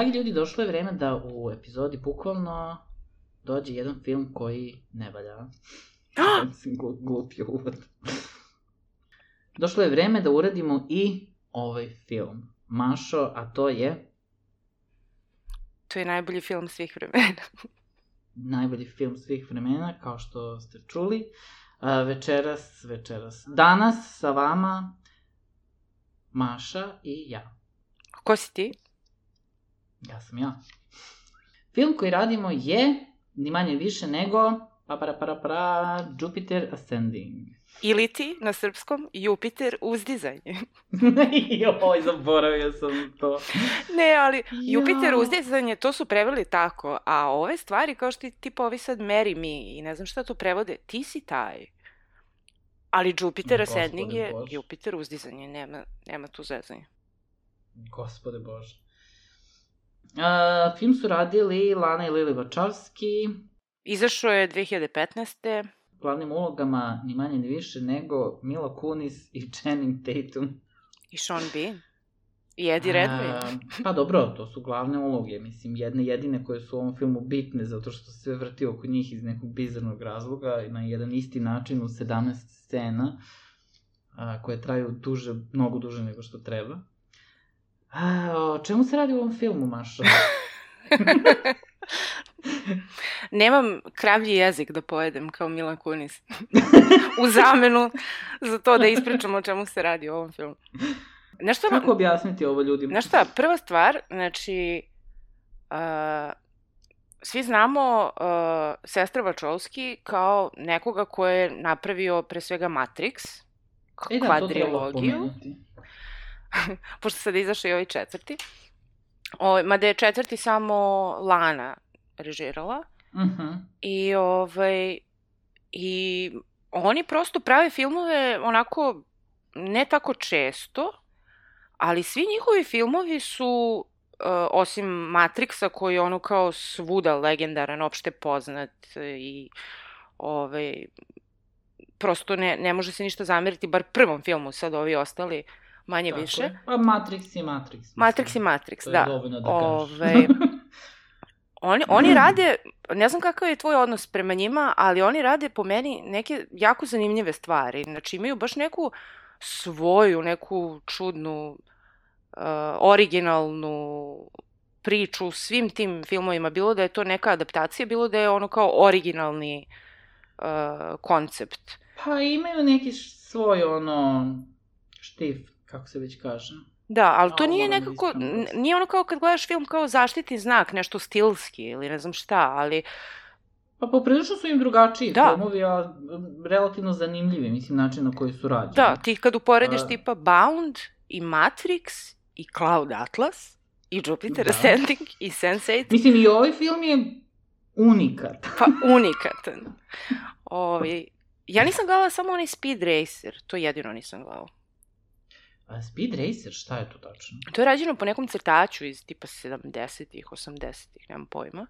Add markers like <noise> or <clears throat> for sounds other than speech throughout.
Dragi ljudi, došlo je vreme da u epizodi bukvalno dođe jedan film koji ne valja. <laughs> Mislim, glu- glupi uvod. Došlo je vreme da uradimo i ovaj film. Mašo, a to je to je najbolji film svih vremena. <laughs> najbolji film svih vremena, kao što ste čuli. Večeras, večeras. Danas sa vama Maša i ja. Ko si ti? Ja sam ja. Film koji radimo je, ni manje više nego, pa para para para, Jupiter Ascending. Ili ti, na srpskom, Jupiter uzdizanje. <laughs> Joj, zaboravio sam to. ne, ali Jupiter Ja. uzdizanje, to su preveli tako, a ove stvari, kao što ti tipa ovi sad Mary Me i ne znam šta to prevode, ti si taj. Ali Jupiter ascending je Bože. Jupiter uzdizanje, nema, nema tu zezanja. Gospode Bože. Uh, film su radili Lana i Lili Vačavski, Izašao je 2015. glavnim ulogama ni manje ni više nego Mila Kunis i <laughs> Channing Tatum. I Sean Bean. I Eddie Redmayne. A, pa dobro, to su glavne uloge, mislim, jedne jedine koje su u ovom filmu bitne, zato što se sve vrti oko njih iz nekog bizarnog razloga na jedan isti način u 17 scena, a, koje traju duže, mnogo duže nego što treba. A, o čemu se radi u ovom filmu, Maša? <laughs> Nemam kravlji jezik da pojedem kao Milan Kunis. <laughs> u zamenu za to da ispričam o čemu se radi u ovom filmu. Nešto, Kako objasniti ovo ljudima? Znaš šta, prva stvar, znači, uh, svi znamo uh, sestra Vačovski kao nekoga ko je napravio pre svega Matrix, E da, to treba kvadrilogiju, pomenuti. <laughs> pošto sad izašao i ovaj četvrti. O, mada je četvrti samo Lana režirala. Mhm. I ovaj i oni prosto prave filmove onako ne tako često, ali svi njihovi filmovi su uh, osim Matrixa koji je ono kao svuda legendaran, opšte poznat i ovaj prosto ne, ne može se ništa zameriti, bar prvom filmu, sad ovi ostali manje Tako više. je. Pa Matrix i Matrix. mislim. Matrix i Matrix, To je da. da Ove. <laughs> Oni, oni rade, ne znam kakav je tvoj odnos prema njima, ali oni rade po meni neke jako zanimljive stvari. Znači imaju baš neku svoju, neku čudnu, uh, originalnu priču u svim tim filmovima. Bilo da je to neka adaptacija, bilo da je ono kao originalni uh, koncept. Pa imaju neki svoj ono štif, kako se već kaže. Da, ali to A, nije nekako, nije ono kao kad gledaš film kao zaštitni znak, nešto stilski ili ne znam šta, ali Pa poprilično su im drugačiji Da. filmovi, a relativno zanimljivi, mislim, način na koji su rađeni. Da, ti kad uporediš A- tipa Bound i Matrix i Cloud Atlas i Jupiter Da. Ascending i Sense8, Mislim, i ovaj film je unikat. <laughs> pa unikatan. Ovi, ja nisam gledala samo onaj Speed Racer, to jedino nisam gledala. A Speed Racer, šta je to tačno? To je rađeno po nekom crtaču iz tipa 70-ih, 80-ih, nemam pojma.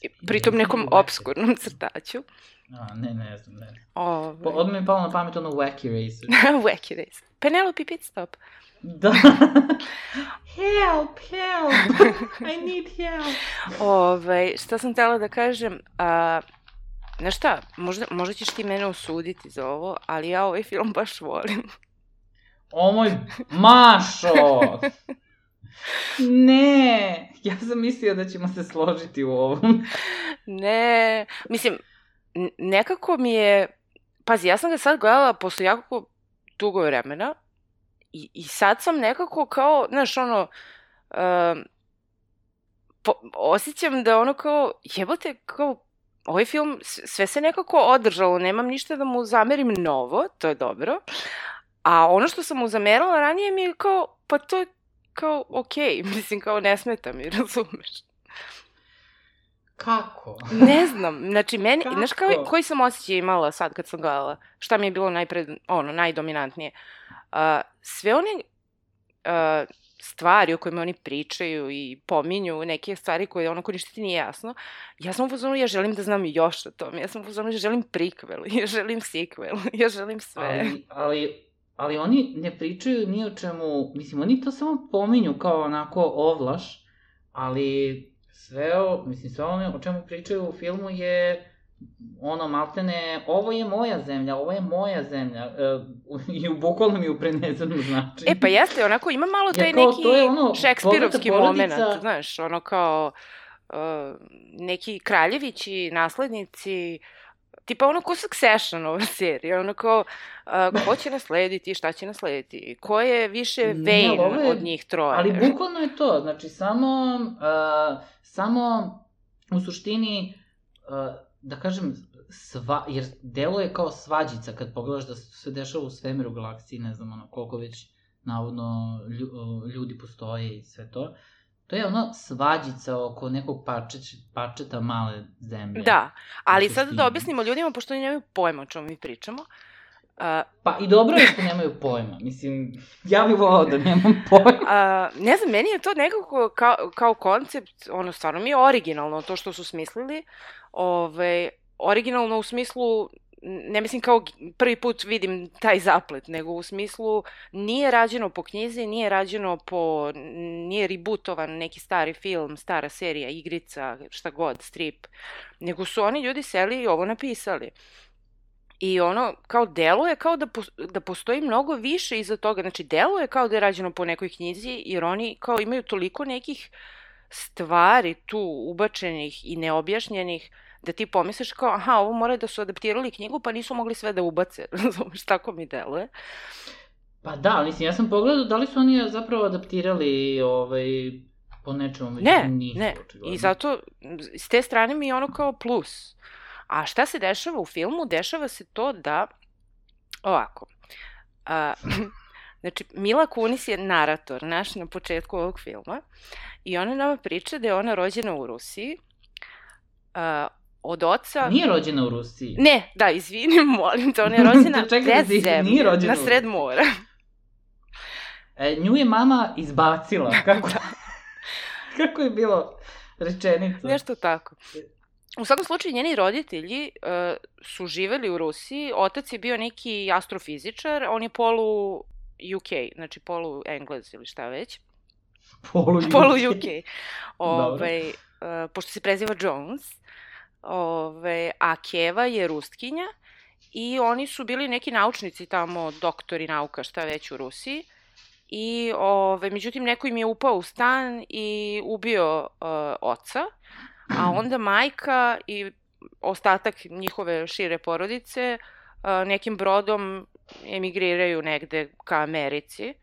I pritom nekom obskurnom <laughs> crtaču. A, ne, ne znam, ne. Ove, Pa, odmah mi je palo na pamet ono Wacky Racer. <laughs> Wacky Racer. Penelope Pitstop. da. <laughs> help, help, I need help. Ove, šta sam htela da kažem, a, znaš šta, možda, možda ćeš ti mene osuditi za ovo, ali ja ovaj film baš volim. O moj Mašo! <laughs> Ne, ja sam mislio da ćemo se složiti u ovom. ne, mislim, nekako mi je, pazi, ja sam ga sad gledala posle jako dugo vremena i, i sad sam nekako kao, znaš, ono, um, po, osjećam da ono kao, jebote, kao, ovaj film, sve se nekako održalo, nemam ništa da mu zamerim novo, to je dobro, a ono što sam mu zamerala ranije mi je kao, pa to je kao, okej, <laughs> mislim, kao ne smeta mi, <laughs> razumeš? Kako? ne znam, znači meni, Kako? znaš kao, koji sam osjećaj imala sad kad sam gledala? Šta mi je bilo najpred, ono, najdominantnije? Uh, sve one uh, stvari o kojima oni pričaju i pominju neke stvari koje onako ništa ti nije jasno, ja sam u fazonu, ja želim da znam još o tome, ja sam u fazonu, ja želim prikvel, <laughs> ja želim sequel, ja želim sve. Ali, ali, ali oni ne pričaju ni o čemu, mislim, oni to samo pominju kao onako ovlaš, ali sve o, mislim, sve ono o čemu pričaju u filmu je ono, maltene, ovo je moja zemlja, ovo je moja zemlja, e, <laughs> i u bukvalnom i u prenesenom značaju. E pa jeste, onako ima malo taj Jer kao, neki to je ono, šekspirovski bogata moment, porodica- znaš, ono kao uh, neki kraljevići, naslednici, tipa ono ko Succession ova <laughs> serija, ono kao uh, ko će naslediti, šta će naslediti, ko je više Ne, Vane je- od njih troje. Ali bukvalno je to, znači samo, uh, samo u suštini, uh, da kažem, sva, jer delo je kao svađica kad pogledaš da se dešava u svemiru galaksiji, ne znam ono koliko već navodno lju, ljudi postoje i sve to. To je ono svađica oko nekog parčeć, parčeta male zemlje. Da, ali sad da objasnimo ljudima, pošto oni nemaju pojma o čemu mi pričamo, uh, Pa i dobro je što nemaju pojma. Mislim, ja bih volao da nemam pojma. A, ne znam, meni je to nekako kao, kao koncept, ono, stvarno mi je originalno to što su smislili. Ove, originalno u smislu, ne mislim kao prvi put vidim taj zaplet, nego u smislu nije rađeno po knjizi, nije rađeno po, nije rebootovan neki stari film, stara serija, igrica, šta god, strip, nego su oni ljudi seli i ovo napisali. I ono, kao deluje kao da, pos- da postoji mnogo više iza toga. Znači, deluje kao da je rađeno po nekoj knjizi, jer oni kao imaju toliko nekih stvari tu ubačenih i neobjašnjenih, da ti pomisliš kao, aha, ovo mora da su adaptirali knjigu, pa nisu mogli sve da ubace. <laughs> Razumeš, tako mi deluje. Pa da, mislim, ja sam pogledao da li su oni zapravo adaptirali ovaj, po nečemu, Ne, međutim nisu, ne. očigledno. I zato, s te strane mi je ono kao plus. A šta se dešava u filmu? Dešava se to da, ovako, a, <laughs> znači, Mila Kunis je narator naš na početku ovog filma i ona nama priča da je ona rođena u Rusiji, od oca... Nije rođena u Rusiji. Ne, da, izvini, <laughs> molim te, ona je rođena <laughs> Čekaj da bez zemlje, nije rođena na sred mora. E, nju je mama izbacila. <laughs> Kako, kako je bilo rečenica? Nešto tako. U svakom slučaju, njeni roditelji uh, su živeli u Rusiji, otac je bio neki astrofizičar, on je polu UK, znači polu Englez ili šta već, Polu polu UK. UK, Ove, uh, pošto se preziva Jones, ove, a Keva je Rustkinja i oni su bili neki naučnici tamo, doktori nauka, šta već u Rusiji. I, ove, međutim, neko im je upao u stan i ubio uh, oca, a <clears throat> onda majka i ostatak njihove šire porodice uh, nekim brodom emigriraju negde ka Americi.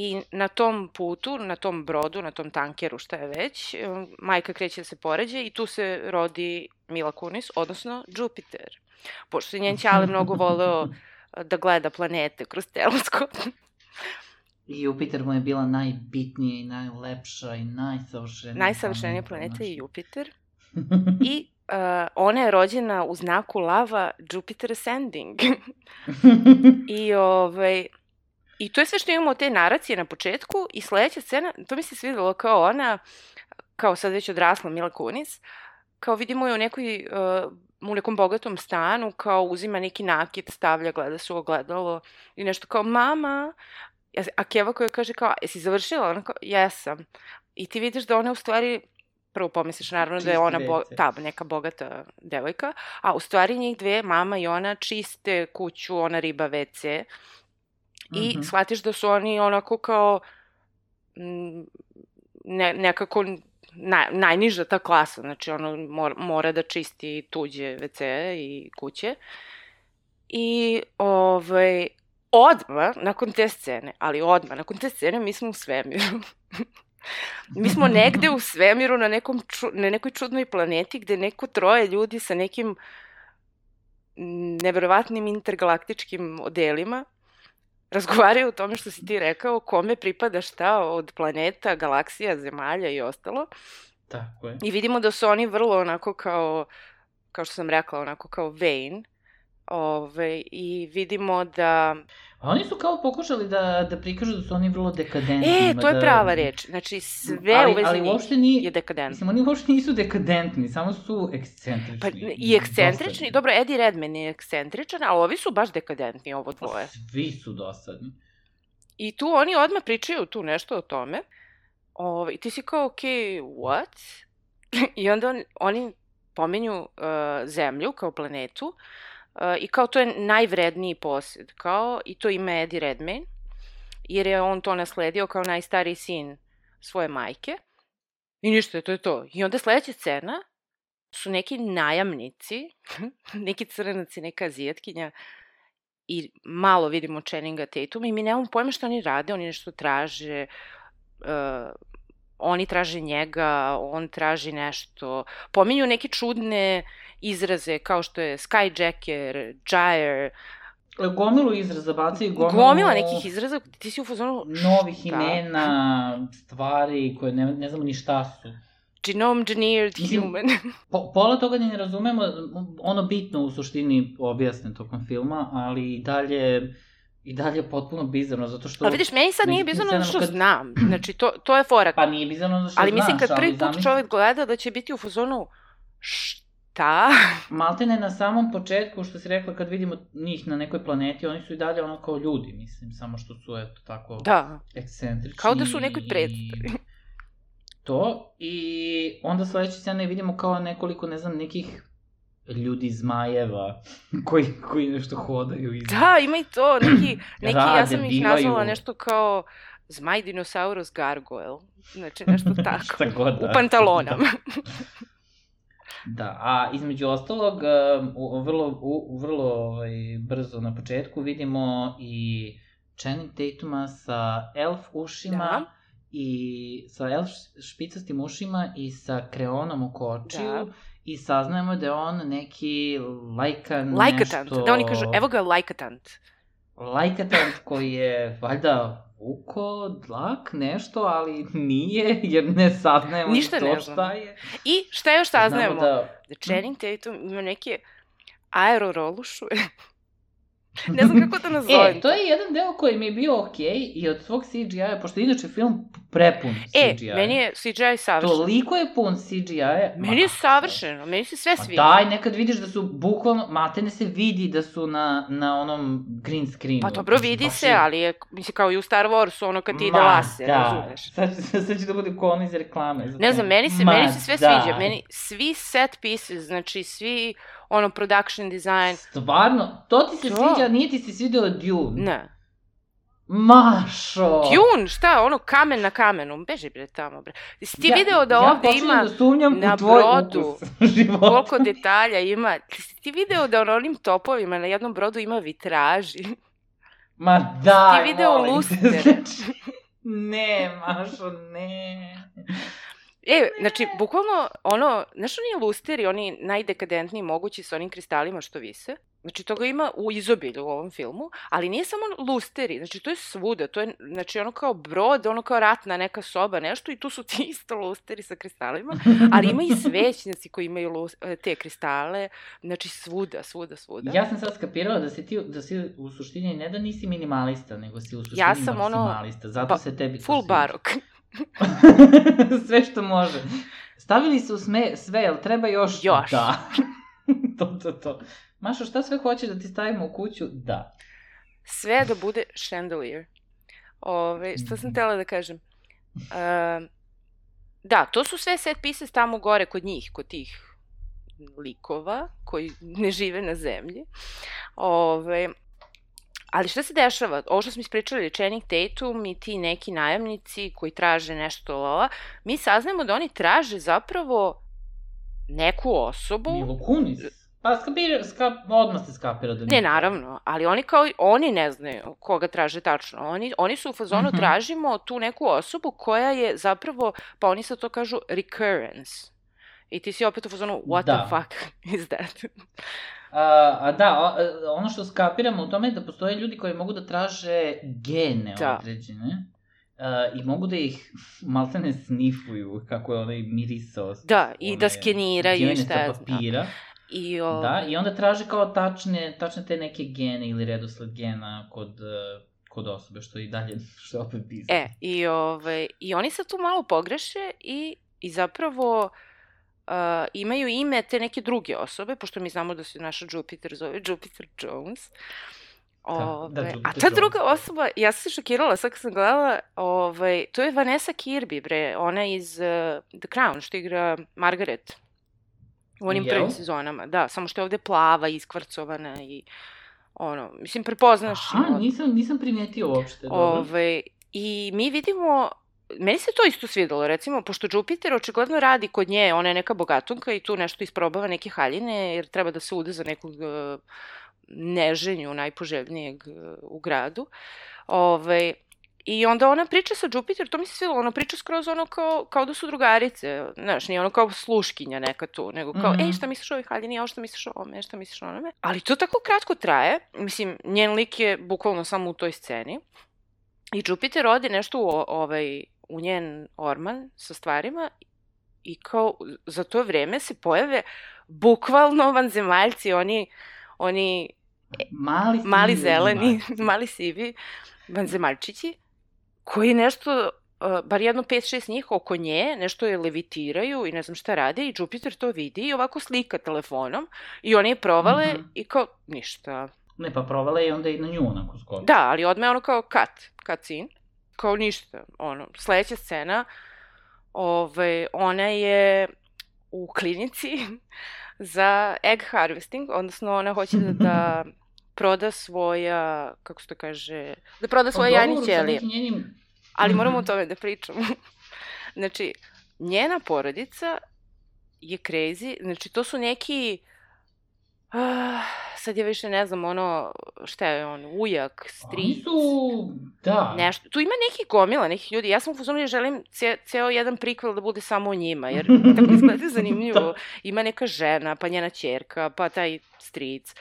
I na tom putu, na tom brodu, na tom tankeru, šta je već, um, majka kreće da se poređe i tu se rodi Mila Kunis, odnosno Jupiter. Pošto je njen ćale <laughs> mnogo voleo da gleda planete kroz teleskop. I Jupiter mu je bila najbitnija i najlepša i najsavršenija. Najsavršenija planeta je. Jupiter. <laughs> I uh, ona je rođena u znaku lava Jupiter Ascending. <laughs> I, ovaj, I to je sve što imamo te naracije na početku i sledeća scena, to mi se svidelo kao ona, kao sad već odrasla Mila Kunis, kao vidimo je u nekoj, uh, u nekom bogatom stanu, kao uzima neki nakit, stavlja, gleda se u ogledalo i nešto kao, mama, a Keva koja kaže kao, jesi završila? Ona kao, jesam. I ti vidiš da ona u stvari, prvo pomisliš naravno da je ona bo, ta neka bogata devojka, a u stvari njih dve, mama i ona, čiste kuću, ona riba WC, i Mhm. shvatiš da su oni onako kao mm, ne, nekako na, najniža ta klasa, znači ono mora, mora da čisti tuđe WC i kuće. I ovaj, odma nakon te scene, ali odma nakon te scene mi smo u svemiru. <laughs> mi smo negde u svemiru na, nekom ču, na nekoj čudnoj planeti gde neko troje ljudi sa nekim mm, neverovatnim intergalaktičkim odelima razgovaraju o tome što si ti rekao, kome pripada šta od planeta, galaksija, zemalja i ostalo. Tako je. I vidimo da su oni vrlo onako kao, kao što sam rekla, onako kao vain. Ove, I vidimo da... A oni su kao pokušali da, da prikažu da su oni vrlo dekadentni. E, to je da, prava reč. Znači, sve ali, u vezi ali uopšte ni, je dekadentno. Mislim, oni uopšte nisu dekadentni, samo su ekscentrični. Pa, I ekscentrični, dosadni. dobro, Eddie Redmayne je ekscentričan, ali ovi su baš dekadentni, ovo Pa dvoje. Svi su dosadni. I tu oni odmah pričaju tu nešto o tome. Ove, ti si kao, ok, what? <laughs> I onda on, oni pominju uh, zemlju kao planetu uh, i kao to je najvredniji posjed. Kao, I to ima Eddie Redmayne, jer je on to nasledio kao najstariji sin svoje majke. I ništa, to je to. I onda sledeća scena su neki najamnici, <laughs> neki crnaci, neka azijatkinja, i malo vidimo Channinga Tatuma i mi nemamo pojma šta oni rade, oni nešto traže, uh, oni traže njega, on traži nešto, pominju neke čudne izraze kao što je skyjacker, gyre, Gomilu izraza bacaju, gomilu... gomila nekih izraza, ti si u fazonu Novih šta? imena, stvari koje ne, ne znamo ni šta su. genome engineered Mislim, human. <laughs> Po, pola toga ne razumemo, ono bitno u suštini objasne tokom filma, ali i dalje i dalje je potpuno bizarno, zato što... Ali vidiš, meni sad nije bizarno zato što kad- znam. Znači, to, to je fora. Pa nije bizarno zato što ali mislim, znaš, kad prvi put zamisli- čovek gleda da će biti u fazonu šta? <laughs> Maltene na samom početku, što si rekla, kad vidimo njih na nekoj planeti, oni su i dalje ono kao ljudi, mislim, samo što su, eto, tako Da. ekscentrični. Kao da su u nekoj i- predstavi. <laughs> To, i onda sledeće scene vidimo kao nekoliko, ne znam, nekih ljudi zmajeva <laughs> koji, koji nešto hodaju iz... Da, ima i to, neki, <clears throat> neki Rade, ja sam ih bivaju. nazvala nešto kao zmaj dinosaurus gargoyle. Znači, nešto tako. Šta god, da. U pantalonama. Da, a između ostalog, u- vrlo, vrlo ovaj, brzo na početku vidimo i Channing Tatuma sa elf ušima Da. i sa elf špicastim ušima i sa kreonom u kočiju Da. i saznajemo da je on neki lajkan Lajkatant. nešto... Da oni kažu, evo ga lajkatant. Lajkatant koji je valjda vuko, dlak, nešto, ali nije, jer ne saznajemo Ništa to ne znamo. šta je. I šta još saznajemo? Da Da Channing Tatum ima neke aerorolušuje. <laughs> ne znam kako to <laughs> nazovem. E, to je jedan deo koji mi je bio okej okay i od svog CGI-a, pošto inače film prepun E, CGI-a. meni je CGI savršen. Toliko je pun CGI-a. Meni je kako? savršeno, meni se sve Pa sviđa. daj, nekad vidiš da su bukvalno, matene se vidi da su na, na onom green screenu. Pa dobro, vidi Baš se, je- ali je, mislim, kao i u Star Warsu, ono kad ti ide Ma, laser, da. razumeš? <laughs> Sad, sad će da bude ko ono iz reklame. Ne znam, meni se, Ma, meni se sve da. sviđa. Meni svi set pieces, znači svi ono production design, Stvarno, to ti se Da. sviđa, nije ti se svideo Dune. ne. Mašo! Dune, šta, ono kamen na kamenu, beži bre tamo bre. Jesi ti video da ja ovde ima da na brodu koliko detalja ima? Jesi ti video da na onim topovima na jednom brodu ima vitraži? Ma daj, Ti video molim te, lustere? znači, <laughs> ne, Mašo, ne. E, znači, bukvalno, ono, znaš oni lusteri, oni najdekadentniji mogući sa onim kristalima što vise? Znači, toga ima u izobilju u ovom filmu, ali nije samo lusteri, znači, to je svuda, to je, znači, ono kao brod, ono kao ratna neka soba, nešto, i tu su ti <laughs> isto lusteri sa kristalima, ali ima i svećnici koji imaju lus, e, te kristale, znači, svuda, svuda, svuda. Ja sam sad skapirala da si ti, da si u suštini ne da nisi minimalista, nego si u suštini Ja sam ono, maksimalista. Zato ba- se tebi Full barok. <laughs> sve što može. Stavili su sme, sve, jel treba još? Još. Da. <laughs> to, to, to. Mašo, šta sve hoćeš da ti stavimo u kuću? Da. Sve da bude chandelier. Ove, šta sam tela da kažem? Um, da, to su sve set pieces tamo gore kod njih, kod tih likova koji ne žive na zemlji. Ove, ali šta se dešava? Ovo što smo ispričali, Channing Tatum i ti neki najamnici koji traže nešto lala, mi saznajemo da oni traže zapravo neku osobu. Milo Kunis. Pa skapira, skap, odmah se skapira da Ne, naravno, ali oni kao, oni ne znaju koga traže tačno. Oni, oni su u fazonu Mhm. tražimo tu neku osobu koja je zapravo, pa oni sad to kažu recurrence. I ti si opet u fazonu, what Da. the fuck <laughs> is that? A, a da, a, ono što skapiramo u tome je da postoje ljudi koji mogu da traže gene Da. određene. Uh, I mogu da ih <laughs> maltene snifuju, kako je onaj mirisao. Da, i da skeniraju i šta je papira. I, o... Da, i onda traže kao tačne, tačne te neke gene ili redosled gena kod, kod osobe, što i dalje, <laughs> što je opet bizarno. E, i, ove, ovaj, i oni se tu malo pogreše i, i zapravo uh, imaju ime te neke druge osobe, pošto mi znamo da se naša Jupiter zove Jupiter Jones. Ove, da, da, a ta druga osoba, ja sam se šokirala sad kad sam gledala, ovaj, to je Vanessa Kirby, bre, ona iz uh, The Crown, što igra Margaret u onim Jel? prvim sezonama. Da, samo što je ovde plava, iskvarcovana i ono, mislim, prepoznaš. Aha, nisam, nisam primetio uopšte. Dobro. Ove, I mi vidimo meni se to isto svidelo, recimo, pošto Jupiter očigledno radi kod nje, ona je neka bogatunka i tu nešto isprobava neke haljine, jer treba da se ude za nekog uh, neženju najpoželjnijeg uh, u gradu. Ove, I onda ona priča sa Jupiter, to mi se svilo, ona priča skroz ono kao, kao da su drugarice, znaš, nije ono kao sluškinja neka tu, nego kao, mm -hmm. ej, šta misliš o ovoj haljini, a šta misliš o ovome, šta misliš o onome. Ali to tako kratko traje, mislim, njen lik je bukvalno samo u toj sceni. I Jupiter ode nešto u, ovaj, u njen orman sa stvarima i kao za to vreme se pojave bukvalno vanzemaljci, oni, oni mali, mali zeleni, <laughs> mali sivi vanzemaljčići koji nešto, uh, bar jedno 5-6 njih oko nje, nešto je levitiraju i ne znam šta rade i Jupiter to vidi i ovako slika telefonom i oni je provale mm -hmm. i kao ništa. Ne, pa provale i onda i na nju onako skoro. Da, ali odme ono kao cut, cut scene, kao ništa, ono, sledeća scena, ove, ona je u klinici <laughs> za egg harvesting, odnosno ona hoće da, da proda svoja, kako se to kaže, da proda svoje jajne ćelije. Ali moramo o tome da pričamo. <laughs> znači, njena porodica je crazy, znači to su neki Uh, sad ja više ne znam ono, šta je on, ujak, stric. Oni su, da. Nešto. Tu ima neki gomila, nekih ljudi. Ja sam u da želim ce, ceo jedan prikvel da bude samo o njima, jer <laughs> tako izgleda zanimljivo. da. Ima neka žena, pa njena čerka, pa taj stric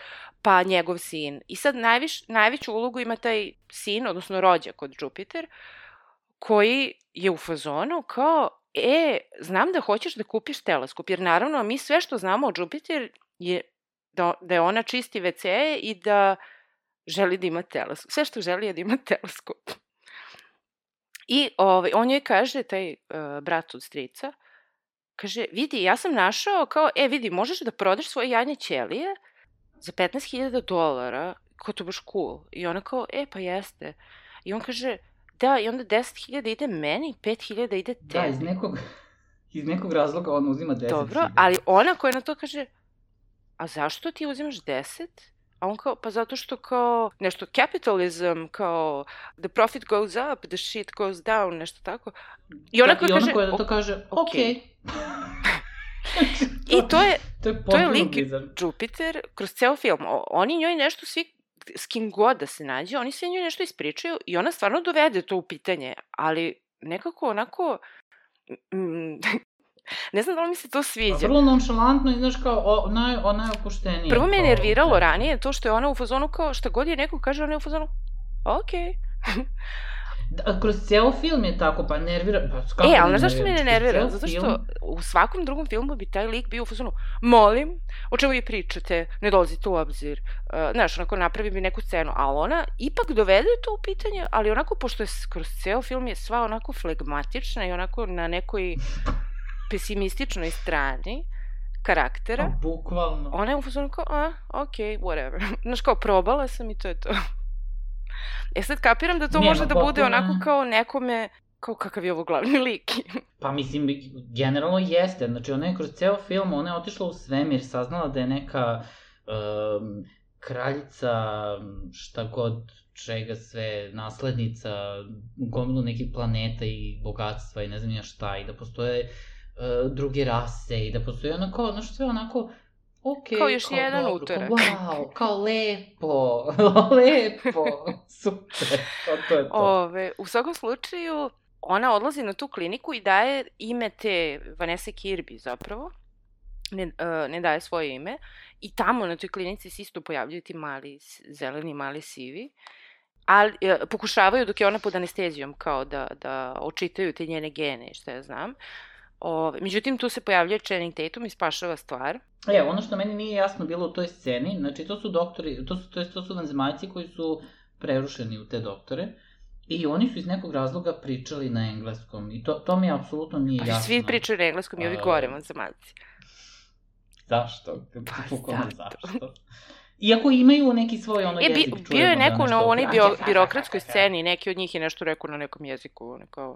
pa njegov sin. I sad najviš, najveću ulogu ima taj sin, odnosno rođak od Jupiter, koji je u fazonu kao, e, znam da hoćeš da kupiš teleskop, jer naravno mi sve što znamo o Jupiter je da, da je ona čisti WC i da želi da ima teleskop. Sve što želi je da ima <laughs> teleskop. I ovaj, on joj kaže, taj uh, brat od strica, kaže, vidi, ja sam našao kao, e, vidi, možeš da prodaš svoje jajne ćelije za 15.000 dolara, kao to baš cool. I ona kao, e, pa jeste. I on kaže, da, i onda 10.000 ide meni, 5.000 ide tebi. Da, iz nekog, <laughs> iz nekog razloga on uzima 10.000. Dobro, ali ona koja na to kaže, a zašto ti uzimaš 10? A on kao, pa zato što kao nešto capitalism, kao the profit goes up, the shit goes down, nešto tako. I ona da, koja, i ona kaže, koja da to kaže, ok. okay. <laughs> I to je, to je, to je lik bizar. Jupiter kroz ceo film. Oni njoj nešto svi s kim god da se nađe, oni sve njoj nešto ispričaju i ona stvarno dovede to u pitanje, ali nekako onako mm, ne znam da li mi se to sviđa. Pa vrlo nonšalantno i znaš kao o, naj, ona je opuštenija. Prvo me je nerviralo ranije to što je ona u fazonu kao šta god je neko kaže, ona je u fazonu okej. Okay. <laughs> Da, kroz ceo film je tako, pa nervira... Pa, kako e, ali znaš zašto me ne nervira? Zato što film... u svakom drugom filmu bi taj lik bio u fazonu, molim, o čemu vi pričate, ne dolazite u obzir. Uh, znaš, onako napravi bi neku scenu, a ona ipak dovede to u pitanje, ali onako, pošto je kroz ceo film je sva onako flegmatična i onako na nekoj <laughs> pesimističnoj strani karaktera. A, bukvalno. Ona je u fazonu kao, a, okay, whatever. <laughs> Znaš, kao, probala sam i to je to. <laughs> E sad kapiram da to Nema, može da bude onako kao nekome kao kakav je ovo glavni <laughs> lik. pa mislim, generalno jeste. Znači, ona je kroz ceo film, ona je otišla u svemir, saznala da je neka um, kraljica, šta god, čega sve, naslednica, gomilu nekih planeta i bogatstva i ne znam ja šta, i da postoje uh, druge rase i da postoje onako, znaš, sve onako ok, kao još kao jedan dobro, utorak. Kao, wow, kao lepo, <laughs> lepo, <laughs> super, kao to je to. Ove, u svakom slučaju, ona odlazi na tu kliniku i daje ime te Vanessa Kirby zapravo, ne, uh, ne daje svoje ime, i tamo na toj klinici se isto pojavljuju ti mali, zeleni mali sivi, ali e, pokušavaju dok je ona pod anestezijom kao da, da očitaju te njene gene i šta ja znam. Ove, međutim, tu se pojavljuje Channing Tatum i spašava stvar. E, ono što meni nije jasno bilo u toj sceni, znači to su doktori, to su, to, je, to su vanzemaljci koji su prerušeni u te doktore, I oni su iz nekog razloga pričali na engleskom. I to, to mi apsolutno nije Pa jasno. svi pričaju na engleskom i ovi gore vanzemaljci. Zašto? Pa <laughs> zašto? Iako imaju neki svoj ono E, bi, jezik, bio je da neko na onoj bio, birokratskoj sceni, neki od njih je nešto rekao na nekom jeziku, ono kao...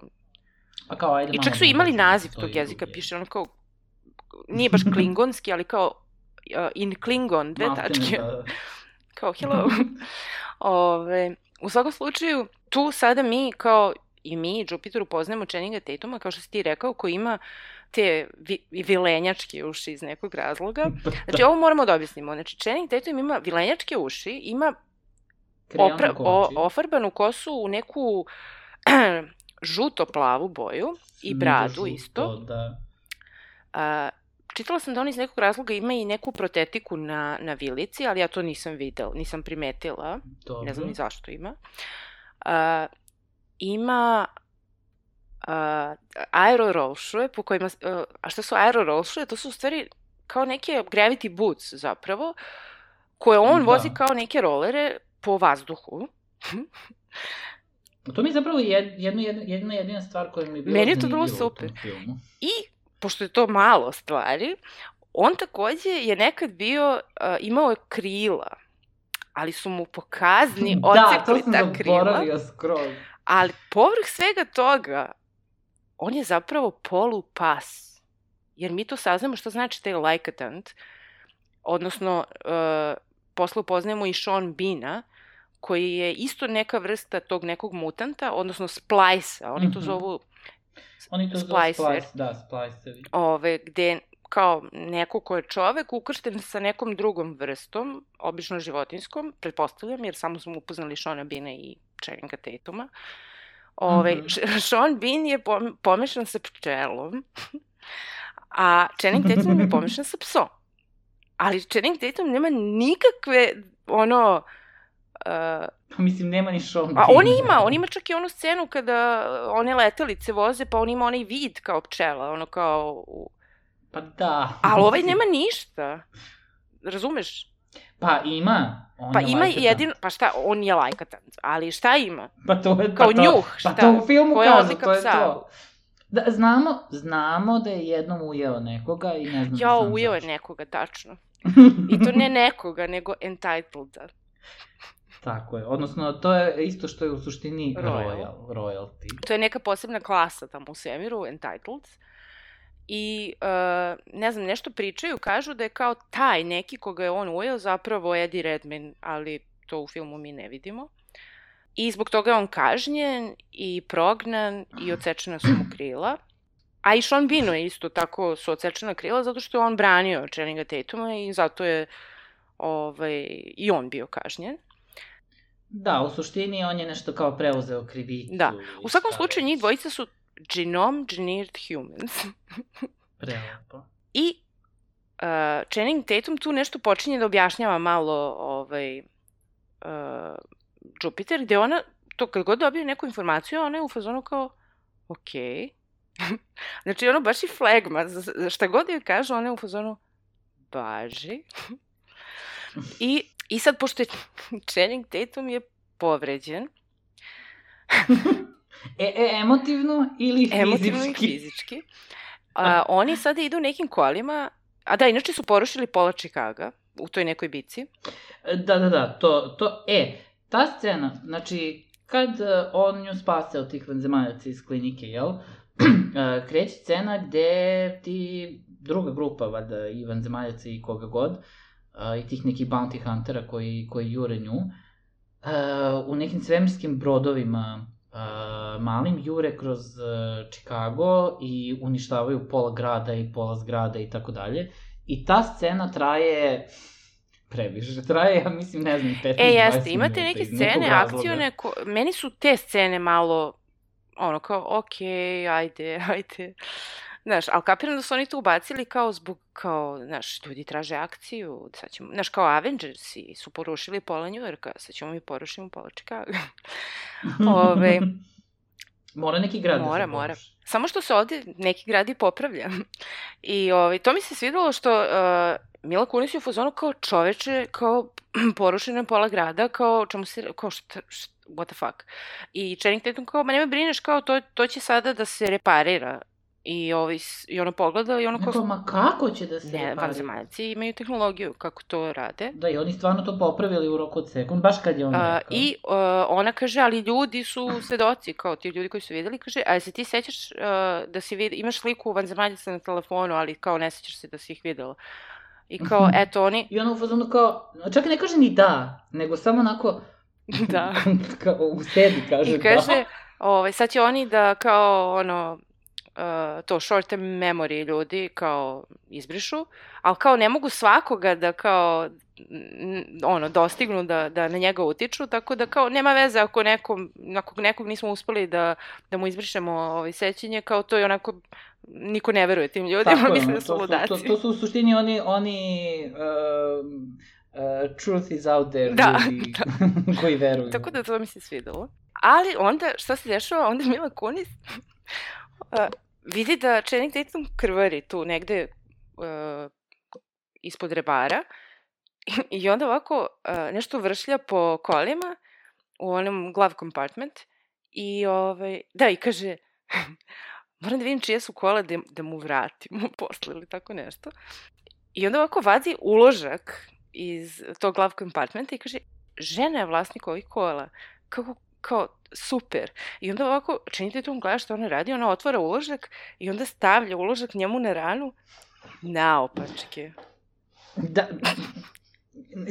Pa kao, ajde I čak su da imali naziv to tog jezika, druge. piše ono kao, nije baš <laughs> klingonski, ali kao uh, in Klingon, dve Maltene, tačke, da, da. <laughs> kao hello. <laughs> Ove, u svakom slučaju, tu sada mi kao i mi i Jupiter upoznajemo Channinga Tatuma, kao što si ti rekao, koji ima te vi, vilenjačke uši iz nekog razloga. Znači, ovo moramo da objasnimo. Znači, Channing Tatum ima vilenjačke uši, ima opra, o, ofarbanu kosu u neku <clears throat> žuto-plavu boju i bradu Žuto, isto. Da. A, čitala sam da on iz nekog razloga ima i neku protetiku na, na vilici, ali ja to nisam videla, nisam primetila. Dobro. Ne znam ni zašto ima. A, ima a, aero roll shoe, po kojima, a, a šta su aero roll shoe? To su u stvari kao neke gravity boots zapravo, koje on Da. vozi kao neke rolere po vazduhu. <laughs> To mi je zapravo jed, jedna, jedna, jedina stvar koja mi je bila Meni je to bilo super. I, pošto je to malo stvari, on takođe je nekad bio, uh, imao je krila, ali su mu po kazni Da, to sam ta krila. zaboravio skroz. Ali povrh svega toga, on je zapravo polupas. Jer mi to saznamo što znači taj lajkatant. Odnosno, uh, posle upoznajemo i Sean Bina, koji je isto neka vrsta tog nekog mutanta, odnosno splice-a. Oni to Mhm. zovu Oni to zove Splicer. splice, da, splicevi. ove, gde kao neko ko je čovek ukršten sa nekom drugom vrstom, obično životinskom, pretpostavljam, jer samo smo upoznali Shona Bina i Channinga Tatuma. Ove, mm Sean Bean je pom pomešan sa pčelom, a Channing Tatum je pomešan sa psom. Ali Channing Tatum nema nikakve, ono, uh, Pa mislim, nema ni Sean A on ima, on ima čak i onu scenu kada one letelice voze, pa on ima onaj vid kao pčela, ono kao... Pa da. Ali ovaj nema ništa. Razumeš? Pa ima. On Pa je ima lajkatan. jedino, pa šta, on je lajkatant, ali šta ima? Pa to je... Kao pa to, njuh, Pa šta? to u filmu Koja kažu, odlika to je psa? to. Da, znamo, znamo da je jednom ujeo nekoga i ne znam Jao, sam ujeo je nekoga, tačno. <laughs> I to ne nekoga, nego entitled. Tako je. Odnosno, to je isto što je u suštini Royal. royal, royalty. To je neka posebna klasa tamo u svemiru, entitled. I, uh, ne znam, nešto pričaju, kažu da je kao taj neki koga je on ujeo zapravo Eddie Redmayne, ali to u filmu mi ne vidimo. I zbog toga je on kažnjen i prognan i odsečena su mu krila. A i Sean Beanu je isto tako su odsečena krila zato što je on branio Channinga Tatuma i zato je ovaj, i on bio kažnjen. Da, u suštini on je nešto kao preuzeo krivicu. Da. U svakom šta slučaju njih dvojica su genome engineered humans. <laughs> Prelepo. I uh, Channing Tatum tu nešto počinje da objašnjava malo ovaj, uh, Jupiter, gde ona, to kad god dobije neku informaciju, ona je u fazonu kao, ok. <laughs> znači, ono baš i flegma, za šta god joj kaže, ona je u fazonu, baži. <laughs> I, I sad, pošto je <laughs> Channing Tatum je povređen, <laughs> E, e, emotivno ili fizički? emotivno i fizički, a, oni sada idu nekim kolima, a da, inače su porušili pola Čikaga u toj nekoj bici. Da, da, da, to, to, e, ta scena, znači, kad e, on nju spase od tih vanzemaljaca iz klinike, jel, <clears throat> e, kreće scena gde ti druga grupa, valjda, i vanzemaljaca i koga god, e, i tih nekih bounty huntera koji, koji jure nju, e, u nekim svemirskim brodovima uh, malim jure kroz uh, Chicago i uništavaju pola grada i pola zgrada i tako dalje. I ta scena traje previše. <laughs> Traje, ja mislim, ne znam, 15-20 E, jeste, imate minuta neke scene, akcione, ko... meni su te scene malo, ono, kao, ok, ajde, <laughs> ajde. Znaš, ali kapiram da su oni to ubacili kao zbog, kao, znaš, ljudi traže akciju, sad ćemo, znaš, kao Avengersi su porušili pola Njujorka, sad ćemo mi porušimo pola Chicago. <laughs> Ove, Mora neki grad mora, da se mora. poruši. Samo što se ovde neki grad i popravlja. I ovaj, to mi se svidelo što uh, Mila Kunis je u fazonu kao čoveče, kao <clears throat> porušena pola grada, kao čemu se, kao šta, šta, what the fuck. I Channing Tatum kao, ma nema brineš, kao to, to će sada da se reparira. I, ovaj, s- i ono pogleda i ono kao, Neko, ma kako će da se ne, vanzemaljci imaju tehnologiju kako to rade. Da, i oni stvarno to popravili u roku od sekund, baš kad je on A, rekao. I uh, ona kaže, ali ljudi su svedoci, kao ti ljudi koji su videli, kaže, a se ti sećaš uh, da si vid, imaš sliku vanzemaljica na telefonu, ali kao ne sećaš se da si ih videla. I kao, eto, oni, I ona u fazonu kao, čak ne kaže ni da, nego samo onako, da. <laughs> kao u sebi kaže I kaže, ovaj, sad će oni da kao, ono, uh, to short term memory ljudi kao izbrišu, ali kao ne mogu svakoga da kao ono, dostignu da, da na njega utiču, tako da kao nema veze ako nekom, ako nekog nismo uspeli da, da mu izbrišemo ovaj, sećanje, kao to je onako, niko ne veruje tim ljudima, Tako ono, da to, su ludaci. to, to su u suštini oni, oni um, uh, truth is out there Da, ljudi <laughs> <laughs> koji veruju. Tako da to mi se svidelo. Ali onda, šta se dešava? Onda Mila Kunis uh, vidi da Channing Tatum krvari tu negde uh, ispod rebara <laughs> i onda ovako uh, nešto vršlja po kolima u onom glove compartment i ovaj, da i kaže <laughs> moram da vidim čije su kola da, da mu vratimo <laughs> posle ili tako nešto. I onda ovako vadi uložak iz tog glove compartmenta i kaže žena je vlasnik ovih kola. Kako, kao, super. I onda ovako, činite tu, gleda što ona radi, ona otvara uložak i onda stavlja uložak njemu na ranu naopačke. Da,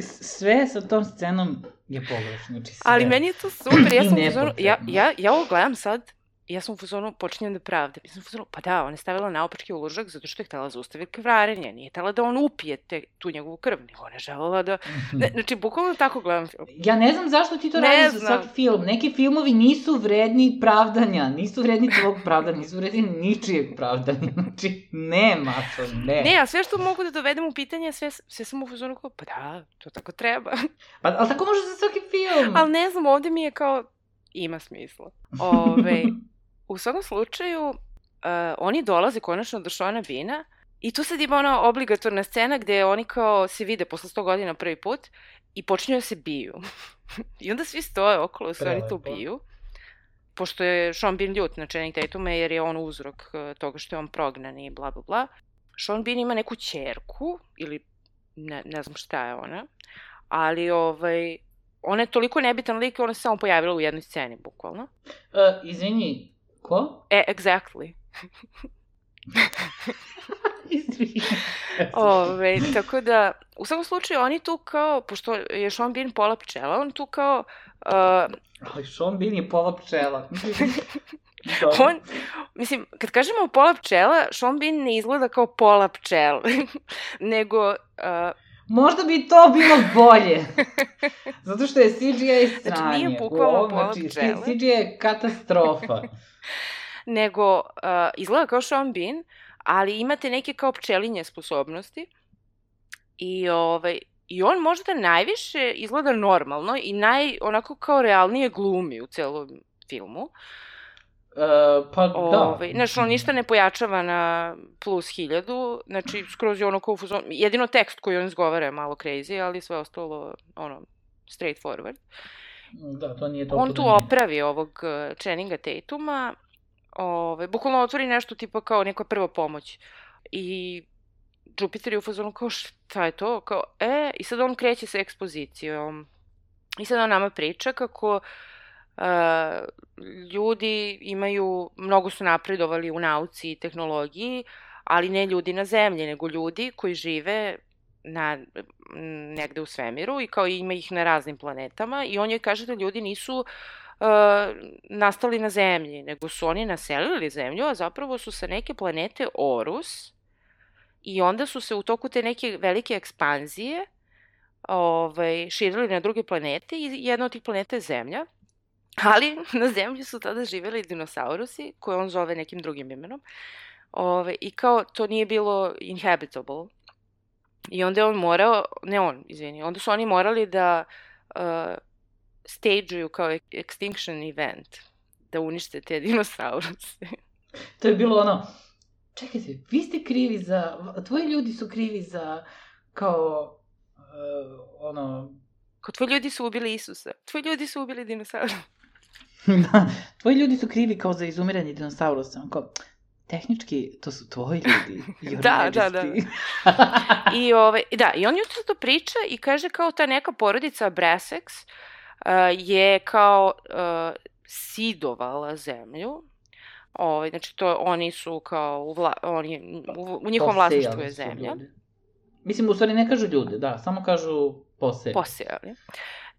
sve sa tom scenom je pogrešno. Znači sve. Ali meni je to super, ja sam u fazonu, ja, ja, ja ovo gledam sad, ja sam u fazonu, počinjem da pravdam. Ja sam u fazonu, pa da, ona je stavila naopačke uložak zato što je htela zaustaviti krvarenje, nije htela da on upije te, tu njegovu krv, nego ona je želela da... Ne, znači, bukvalno tako gledam film. Ja ne znam zašto ti to Ne radiš za znam. svaki film. Neki filmovi nisu vredni pravdanja, nisu vredni tvog pravdanja, nisu vredni ničijeg pravdanja. <laughs> Znači, nema to, ne. Ne, a sve što mogu da dovedem u pitanje, sve, sve sam u fazonu kao, pa da, to tako treba. Pa, ali tako može za svaki film. Ali ne znam, ovde mi je kao, ima smisla. Ove, <laughs> u svakom slučaju, uh, oni dolaze konačno do Šona Bina i tu sad ima ona obligatorna scena gde oni kao se vide posle 100 godina prvi put i počinju da se biju. <laughs> I onda svi stoje okolo, se oni tu Prelepo. biju. Pošto je Sean Bean ljut na Channing Tatuma jer je on uzrok uh, toga što je on prognan i bla bla bla. Sean Bean ima neku čerku ili ne, ne znam šta je ona, ali ovaj, ona je toliko nebitan lik, ona se samo pojavila u jednoj sceni, bukvalno. Uh, izvini, ko? E, exactly. <laughs> Ove, tako da, u svakom slučaju, oni tu kao, pošto je Sean Bean pola pčela, on tu kao, uh, Ali Sean Bean je pola pčela. <laughs> On, mislim, kad kažemo pola pčela, Sean Bean ne izgleda kao pola pčela, <laughs> nego, uh, Možda bi to bilo bolje. <laughs> Zato što je CGI sranje. Znači, nije bukvalno ovom, pola znači, pčele. CGI je katastrofa. <laughs> nego uh, izgleda kao Sean Bean, ali imate neke kao pčelinje sposobnosti i, ovaj, i on možda najviše izgleda normalno i naj, onako kao realnije glumi u celom filmu. Uh, pa da. Ovaj, znaš, on ništa ne pojačava na plus hiljadu, znači skroz je ono kao u fazonu- jedino tekst koji on izgovara je malo crazy, ali sve ostalo, ono, straight forward. Da, to nije to. On tu opravi ovog uh, Channinga Tatuma, ovaj, bukvalno otvori nešto tipa kao neka prva pomoć. I Jupiter je u fazonu kao šta je to? Kao, e, i sad on kreće sa ekspozicijom. I sad on nama priča kako uh, ljudi imaju, mnogo su napredovali u nauci i tehnologiji, ali ne ljudi na zemlji, nego ljudi koji žive na, negde u svemiru i kao ima ih na raznim planetama i on joj kaže da ljudi nisu uh, nastali na zemlji, nego su oni naselili zemlju, a zapravo su sa neke planete Orus i onda su se u toku te neke velike ekspanzije ovaj, širili na druge planete i jedna od tih planeta je Zemlja. Ali <laughs> na zemlji su tada živeli dinosaurusi, koje on zove nekim drugim imenom. Ove, I kao to nije bilo inhabitable. I onda je on morao, ne on, izvini, onda su oni morali da uh, stageuju kao extinction event, da unište te <laughs> dinosauruse. to je bilo ono, čekajte, vi ste krivi za, tvoji ljudi su krivi za, kao, uh, ono... Kao tvoji ljudi su ubili Isusa, tvoji ljudi su ubili dinosauruse. <laughs> da, tvoji ljudi su krivi kao za izumiranje dinosaurusa. Kao, tehnički, to su tvoji ljudi. <laughs> da, da, da. <laughs> I, ove, da, i on jutro to priča i kaže kao ta neka porodica Bressex uh, je kao uh, sidovala zemlju. Ovaj, znači, to oni su kao, u, vla, oni, u, u njihovom vlasništvu je zemlja. Ljude. Mislim, u stvari ne kažu ljude, da, samo kažu posejali. Posejali.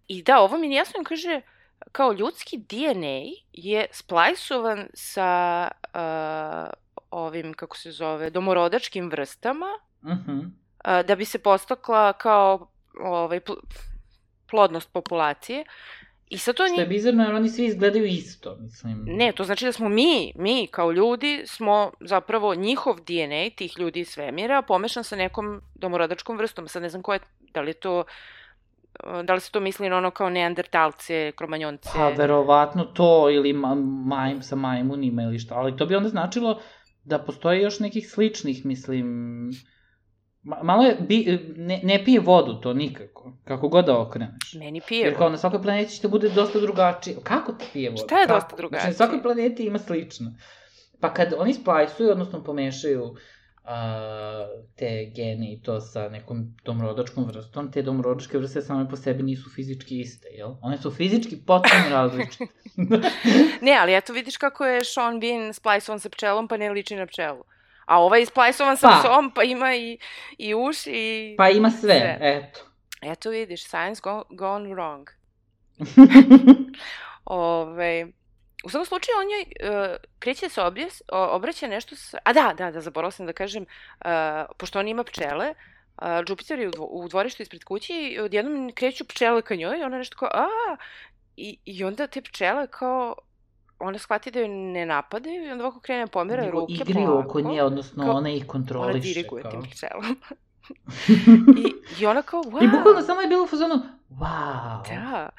I da, ovo mi jasno kaže, kao ljudski DNA je splajsovan sa uh, ovim, kako se zove, domorodačkim vrstama, uh. -huh. uh, da bi se postakla kao ovaj, pl plodnost populacije. I sad to Što je bizarno, jer oni svi izgledaju isto, mislim. Ne, to znači da smo mi, mi kao ljudi, smo zapravo njihov DNA, tih ljudi iz svemira, pomešan sa nekom domorodačkom vrstom. Sad ne znam ko je, da li je to da li se to misli na ono kao neandertalce, kromanjonce? Pa, verovatno to, ili ma, majm sa majmunima ili šta, ali to bi onda značilo da postoje još nekih sličnih, mislim, malo je, bi, ne, ne pije vodu to nikako, kako god da okreneš. Meni pije Jer kao na svakoj planeti će da bude dosta drugačije. Kako to pije vodu? Šta je kako? dosta drugačije? Znači, na svakoj planeti ima slično. Pa kad oni splajsuju, odnosno pomešaju uh, a, te gene i to sa nekom domorodačkom vrstom, te domorodačke vrste same po sebi nisu fizički iste, jel? One su fizički potpuno <laughs> različite. ne, ali eto vidiš kako je Sean Bean splajsovan sa pčelom, pa ne liči na pčelu. A ovaj je splajsovan sa pa. psom, pa ima i, i uš i... Pa ima sve, sve. eto. Eto vidiš, science go, gone wrong. <laughs> Ove, U svakom slučaju, on joj uh, kreće se objes, obraća nešto sa... A da, da, da, zaboravila sam da kažem, uh, pošto on ima pčele, uh, Jupiter je u, dvo, u dvorištu ispred kuće i odjednom kreću pčele ka njoj i ona nešto kao, a, i, i onda te pčele kao, ona shvati da joj ne napadaju i onda ovako krene pomera Nego ruke igri polako. oko nje, odnosno kao, ona ih kontroliše. Ona diriguje kao. tim pčelama. <laughs> I, I ona kao, wow. I bukvalno samo je bilo u fazonu, wow. Da.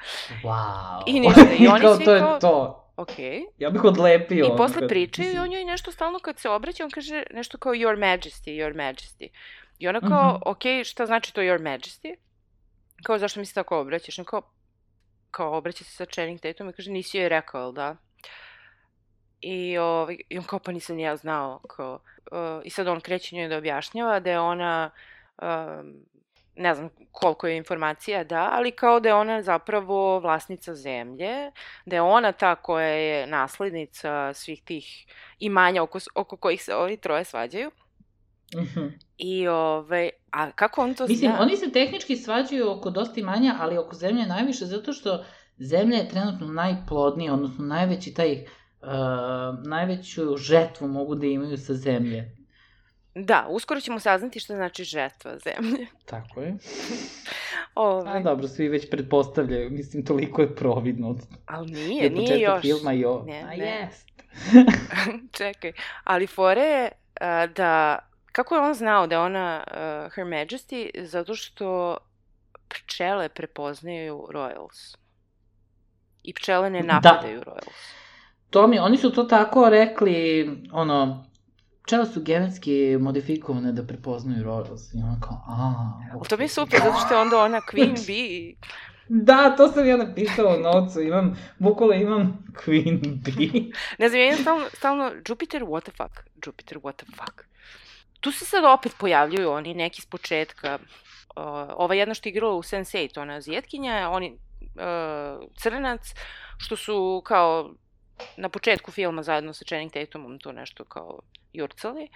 Wow. I <laughs> ništa, i oni kao, svi to je kao, to. Ok. Ja bih odlepio. I posle pričaju i on joj nešto stalno kad se obraća, on kaže nešto kao your majesty, your majesty. I ona kao, uh -huh. ok, šta znači to your majesty? Kao, zašto mi se tako obraćaš? On kao, kao obraća se sa Channing Tatum i kaže, nisi joj rekao, jel da? I, ovaj, I on kao, pa nisam ja znao. Kao, uh, I sad on kreće njoj da objašnjava da je ona um, ne znam koliko je informacija, da, ali kao da je ona zapravo vlasnica zemlje, da je ona ta koja je naslednica svih tih imanja oko, oko kojih se ovi troje svađaju. Mm -hmm. I ove, a kako on to Mislim, zna? oni se tehnički svađaju oko dosta imanja, ali oko zemlje najviše, zato što zemlja je trenutno najplodnija, odnosno najveći taj, uh, najveću žetvu mogu da imaju sa zemlje. Da, uskoro ćemo saznati šta znači žetva zemlje. <laughs> Tako je. Ove. A dobro, svi već pretpostavljaju, mislim, toliko je providno. Ali nije, nije još. filma i o... Ne, A ne. jest. <laughs> Čekaj, ali fore je uh, da, kako je on znao da je ona uh, Her Majesty, zato što pčele prepoznaju Royals. I pčele ne da. napadaju da. Royals. To mi, oni su to tako rekli, ono, pčele su genetski modifikovane da prepoznaju Royals. I ona kao, a... Okay. To mi je super, zato što je onda ona Queen Bee. <laughs> Da, to sam ja napisala u nocu, imam, bukvalo imam Queen Bee. <laughs> ne znam, ja imam stalno, stalno, Jupiter, what the fuck, Jupiter, what the fuck. Tu se sad opet pojavljuju oni neki s početka. Uh, ova jedna što je igrala u Sense8, ona azijetkinja, oni uh, crnac, što su kao na početku filma zajedno sa Channing Tatumom tu nešto kao jurcali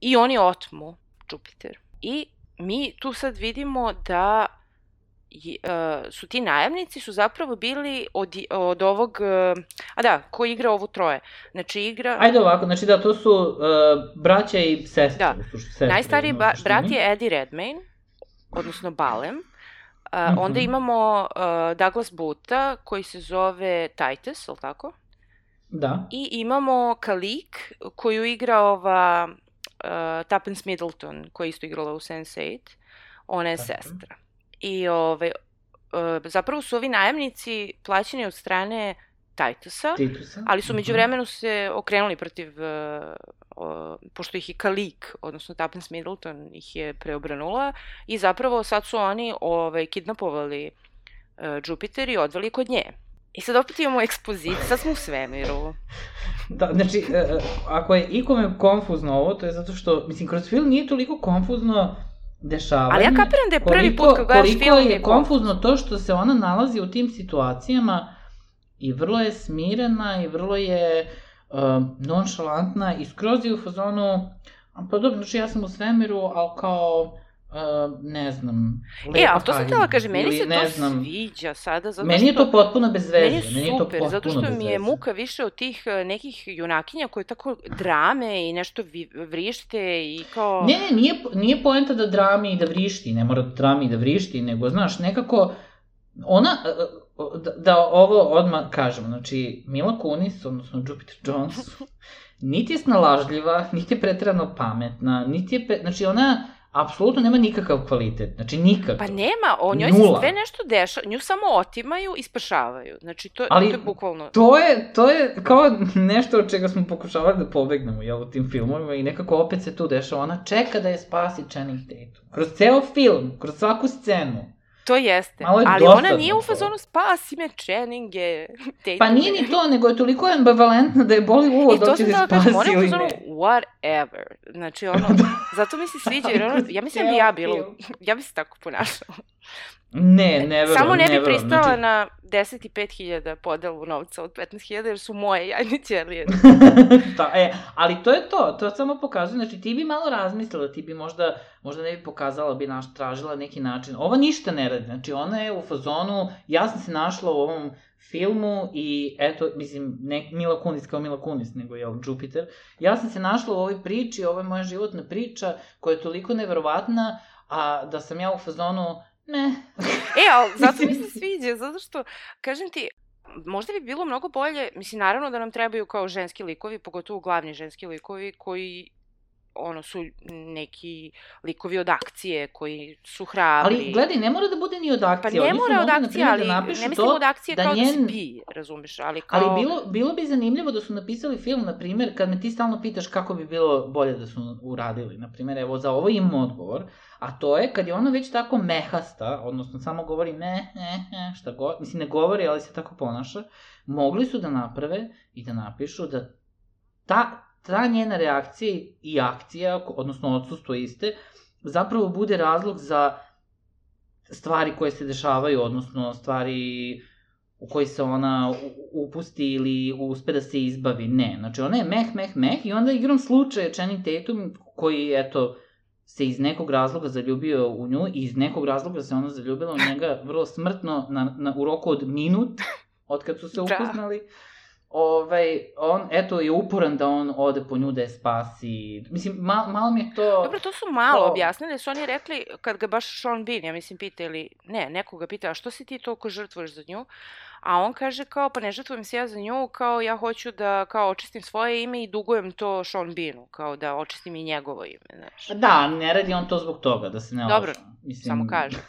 i oni otmu Jupiter. I mi tu sad vidimo da je, uh, su ti najavnici su zapravo bili od, od ovog, uh, a da, ko igra ovu troje? Znači igra... Ajde ovako, znači da, to su uh, braća i sestre. Da, sestre, Najstariji ba, brat je Eddie Redmayne, odnosno Balem. Uh, uh -huh. Onda imamo uh, Douglas Buta, koji se zove Titus, ali tako? Da. I imamo Kalik, koju igra ova uh, Tuppence Middleton, koja je isto igrala u Sense8. Ona je Tako. sestra. I ovaj, uh, zapravo su ovi najemnici plaćeni od strane Titusa, Titusa. ali su Mhm. među vremenu se okrenuli protiv, uh, o, pošto ih je Kalik, odnosno Tuppence Middleton ih je preobranula i zapravo sad su oni ovaj, kidnapovali uh, Jupiter i odveli kod nje. I sad opet imamo ekspoziciju, sad smo u svemiru. Da, znači, e, e, ako je ikome konfuzno ovo, to je zato što, mislim, kroz film nije toliko konfuzno dešavanje. Ali ja kapiram da je prvi put kad gledaš koliko film je je konfuzno to što se ona nalazi u tim situacijama i vrlo je smirena i vrlo je um, nonšalantna i skroz je u fazonu, pa dobro, znači ja sam u svemiru, ali kao, uh, ne znam, lepa E, ali to sam htjela kažem, meni Ili, se to znam, sviđa sada, zato Meni je što... to potpuno bez veze. Meni je to super, zato potpuno što bez mi je muka više od tih e, nekih junakinja koje tako drame i nešto vrište i kao... Ne, ne, nije, nije poenta da drami i da vrišti, ne mora da drami i da vrišti, nego, znaš, nekako, ona, e, e, da, da ovo odmah kažemo, znači, Mila Kunis, odnosno Jupiter Jones, <laughs> niti je snalažljiva, niti je pretrano pametna, niti je, pre, znači, ona apsolutno nema nikakav kvalitet, znači, nikakav. Pa nema, o njoj Nula. se sve nešto dešava, nju samo otimaju i spašavaju. Znači, to, Ali to je bukvalno... To je, to je kao nešto od čega smo pokušavali da pobegnemo, jel, u tim filmovima i nekako opet se tu dešava. Ona čeka da je spasi Channing Tatum. Kroz ceo film, kroz svaku scenu. To jeste. Je Ali ona nije u to. fazonu spasi me Channinge. Pa nije ni to, nego je toliko ambivalentna da je boli uvo I to dok će sam da da spasi je u ili fazonu ne. whatever. Znači, ono, <laughs> zato mi se sviđa, jer ono, ja mislim da bi ja bila, u- <laughs> ja bi se tako ponašala. Ne, ne verujem, Samo ne bi verujem. pristala Znači, na 10.000 podelu novca od 15.000 jer su moje jajne ćelije. <laughs> da, e, ali to je to, to samo pokazuje, znači ti bi malo razmislila, ti bi možda, možda ne bi pokazala, bi naš, tražila neki način. Ova ništa ne radi, znači ona je u fazonu, ja sam se našla u ovom filmu i eto, mislim, ne Mila Kunis kao Mila Kunis, nego je Jupiter. Ja sam se našla u ovoj priči, ovo je moja životna priča koja je toliko neverovatna, a da sam ja u fazonu, ne, E, ali <laughs> zato mi se sviđa, zato što, kažem ti, možda bi bilo mnogo bolje, mislim, naravno da nam trebaju kao ženski likovi, pogotovo glavni ženski likovi, koji ono su neki likovi od akcije koji su hrabri. ali gledaj, ne mora da bude ni od pa akcije. ne Oni su mora od akcije, primjer, ali da ne mislim od akcije da kao da njen- si bi, razumeš, ali kao... Ali bilo, bilo bi zanimljivo da su napisali film, na primjer, kad me ti stalno pitaš kako bi bilo bolje da su uradili. Na primjer, evo, za ovo imam odgovor, a to je kad je ona već tako mehasta, odnosno samo govori me, ne, ne, šta god, mislim ne govori, ali se tako ponaša, mogli su da naprave i da napišu da ta, ta njena reakcija i akcija, odnosno odsustvo iste, zapravo bude razlog za stvari koje se dešavaju, odnosno stvari u koji se ona upusti ili uspe da se izbavi. Ne, znači ona je meh, meh, meh i onda igrom slučaja Channing Tatum koji, eto, se iz nekog razloga zaljubio u nju i iz nekog razloga se ona zaljubila u njega vrlo smrtno na, na, u roku od minut od kad su se Da. Ovaj, on, eto, je uporan da on ode po nju da je spasi. Mislim, ma, malo mi je to... Dobro, to su malo kao- objasnili, su oni rekli, kad ga baš Sean Bean, ja mislim, pita ili, ne, nekoga pita, a što si ti toliko žrtvuješ za nju? A on kaže kao, pa ne žrtvujem se ja za nju, kao ja hoću da kao očistim svoje ime i dugujem to Sean Beanu, kao da očistim i njegovo ime, znaš. Pa Da, ne radi on to zbog toga, da se ne Dobro, lažemo. Mislim, Samo kažem.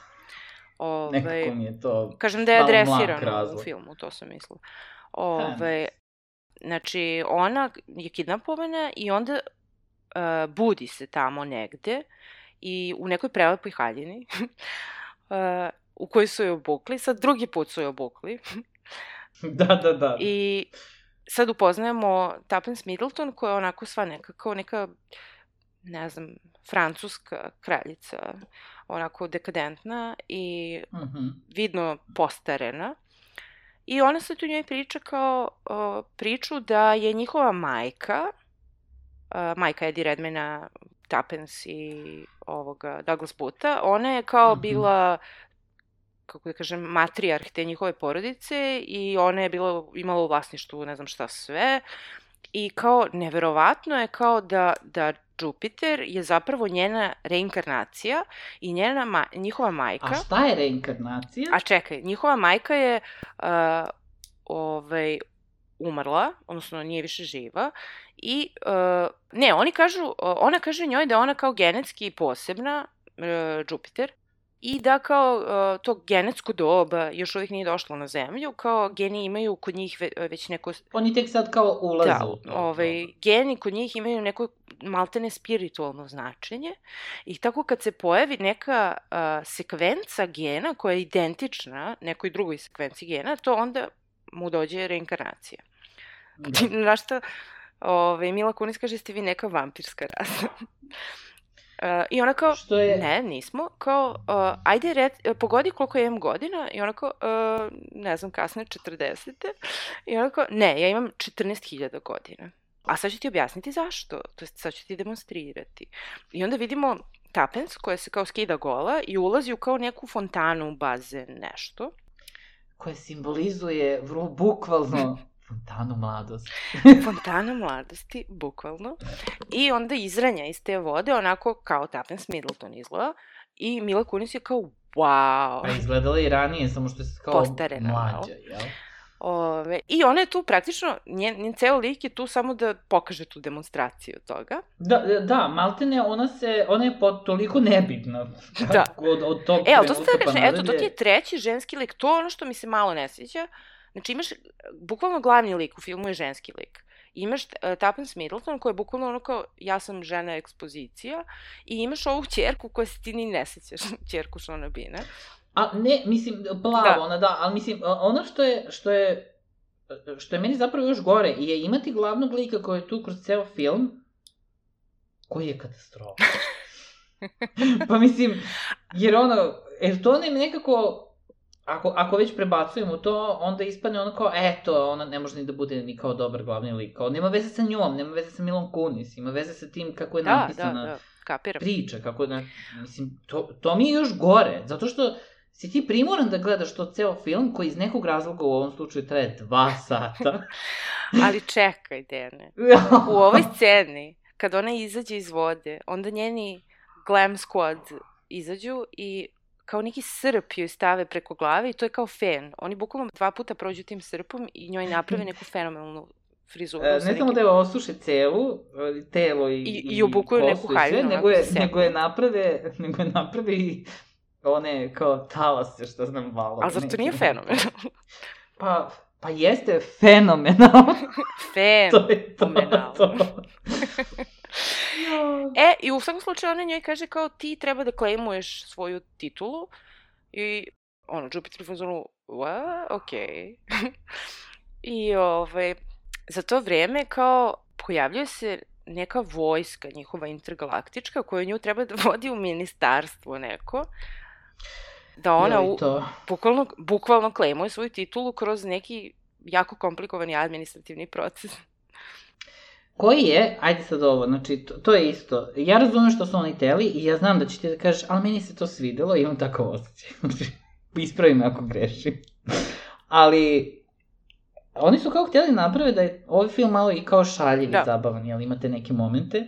Ove, <laughs> Nekako mi je to... Kažem da je malo mlak adresirano u filmu, to sam mislila. Ove, znači, ona je kidnapovana i onda uh, budi se tamo negde i u nekoj prelepoj haljini uh, <laughs> u kojoj su je obukli, sad drugi put su je obukli <laughs> da, da, da. i sad upoznajemo Tuppence Middleton koja je onako sva neka, kao neka ne znam, francuska kraljica, onako dekadentna i Mhm. vidno postarena. I ona sad u njoj priča kao uh, priču da je njihova majka, uh, majka Eddie Redmayna, Tuppence i ovoga Douglas Buta, ona je kao Mhm. bila kako da kažem, matrijarh te njihove porodice i ona je bila, imala u vlasništvu ne znam šta sve i kao neverovatno je kao da, da Jupiter je zapravo njena reinkarnacija i njena ma, njihova majka A šta je reinkarnacija? A čekaj, njihova majka je uh, ovaj, umrla, odnosno nije više živa i uh, ne, oni kažu, ona kaže njoj da ona kao genetski posebna, uh, Jupiter, i da kao uh, to genetsko doba još uvijek nije došlo na zemlju, kao geni imaju kod njih ve, već neko... Oni tek sad kao ulaze da, u to. ovaj, geni kod njih imaju neko maltene spiritualno značenje i tako kad se pojavi neka uh, sekvenca gena koja je identična nekoj drugoj sekvenciji gena, to onda mu dođe reinkarnacija. Da. <laughs> Na što ove, Mila Kunis kaže, ste vi neka vampirska rasa. Uh, I ona kao, Što je... ne, nismo, kao, uh, ajde, red, pogodi koliko ja imam godina, i ona kao, uh, ne znam, kasne 40. I ona kao, ne, ja imam 14.000 godina. A sad ću ti objasniti zašto, to jest sad ću ti demonstrirati. I onda vidimo Tapens koja se kao skida gola i ulazi u kao neku fontanu, bazen, nešto. Koja simbolizuje vrlo bukvalno <laughs> Fontanu mladosti. <laughs> Fontana mladosti, bukvalno. I onda izranja iz te vode, onako kao Tapens Middleton izgleda. I Mila Kunis je kao, wow. Pa izgledala i ranije, samo što je kao Postarena, mlađa, jel? Ove, I ona je tu praktično, njen, njen ceo lik je tu samo da pokaže tu demonstraciju toga. Da, da, maltene ona se, ona je pod, toliko nebitna. Da. Od, od tog e, ali to ste da kažem, eto, to ti je treći ženski lik, to je ono što mi se malo ne sviđa. Znači imaš, bukvalno glavni lik u filmu je ženski lik. Imaš uh, Tapens Middleton koja je bukvalno ono kao ja sam žena ekspozicija i imaš ovu <laughs> čerku koja se ti ni ne sećaš, <laughs> čerku Šona Bine. A ne, mislim, plavo da. ona, da, ali mislim, ono što je, što je, što je meni zapravo još gore, je imati glavnog lika koji je tu kroz ceo film, koji je katastrofa. <laughs> pa mislim, jer ono, jer to ne nekako, ako, ako već prebacujemo to, onda ispadne ono kao, eto, ona ne može ni da bude ni kao dobar glavni lik. Kao, nema veze sa njom, nema veze sa Milom Kunis, ima veze sa tim kako je da, napisana da, da. Kapiram. priča, kako je, na, mislim, to, to mi je još gore, zato što si ti primoran da gledaš to ceo film koji iz nekog razloga u ovom slučaju traje dva <laughs> sata. Ali čekaj, Dene. <laughs> U ovoj sceni, kad ona izađe iz vode, onda njeni glam squad izađu i kao neki srp joj stave preko glave i to je kao fen. Oni bukvalno dva puta prođu tim srpom i njoj naprave <laughs> neku fenomenalnu frizuru. E, ne samo da je osuše celu, telo i, i, i obukuju neku haljinu. Nego je, nego je naprave, <laughs> nego je naprave i one kao talase, što znam, valo. Ali zar to nije fenomen? <laughs> pa, pa jeste fenomenalno. Fenomenalno. to je to. to. E, i u svakom slučaju ona njoj kaže kao ti treba da klejmuješ svoju titulu i ono, Jupiter u fazonu, what? Ok. <laughs> I ovaj, za to vreme kao pojavljuje se neka vojska njihova intergalaktička koja nju treba da <laughs> vodi u ministarstvo neko da ona u, bukvalno, bukvalno klemuje svoju titulu kroz neki jako komplikovani administrativni proces. Koji je, ajde sad ovo, znači, to, to je isto. Ja razumem što su oni teli i ja znam da će ti da kažeš, ali meni se to svidelo i imam tako osjećaj. <laughs> Znači, ispravi me ako grešim. ali, oni su kao htjeli naprave da je ovaj film malo i kao šaljiv da. i zabavan, jel imate neke momente,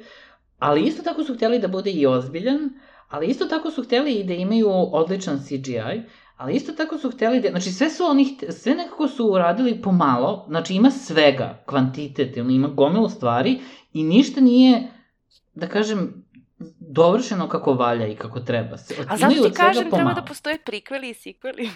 ali isto tako su htjeli da bude i ozbiljan, ali isto tako su hteli i da imaju odličan CGI, ali isto tako su hteli da, znači sve su oni, sve nekako su uradili pomalo, znači ima svega, kvantitet, ima gomilu stvari i ništa nije, da kažem, dovršeno kako valja i kako treba. A zato ti kažem, pomalo. treba da postoje prikveli i sikveli.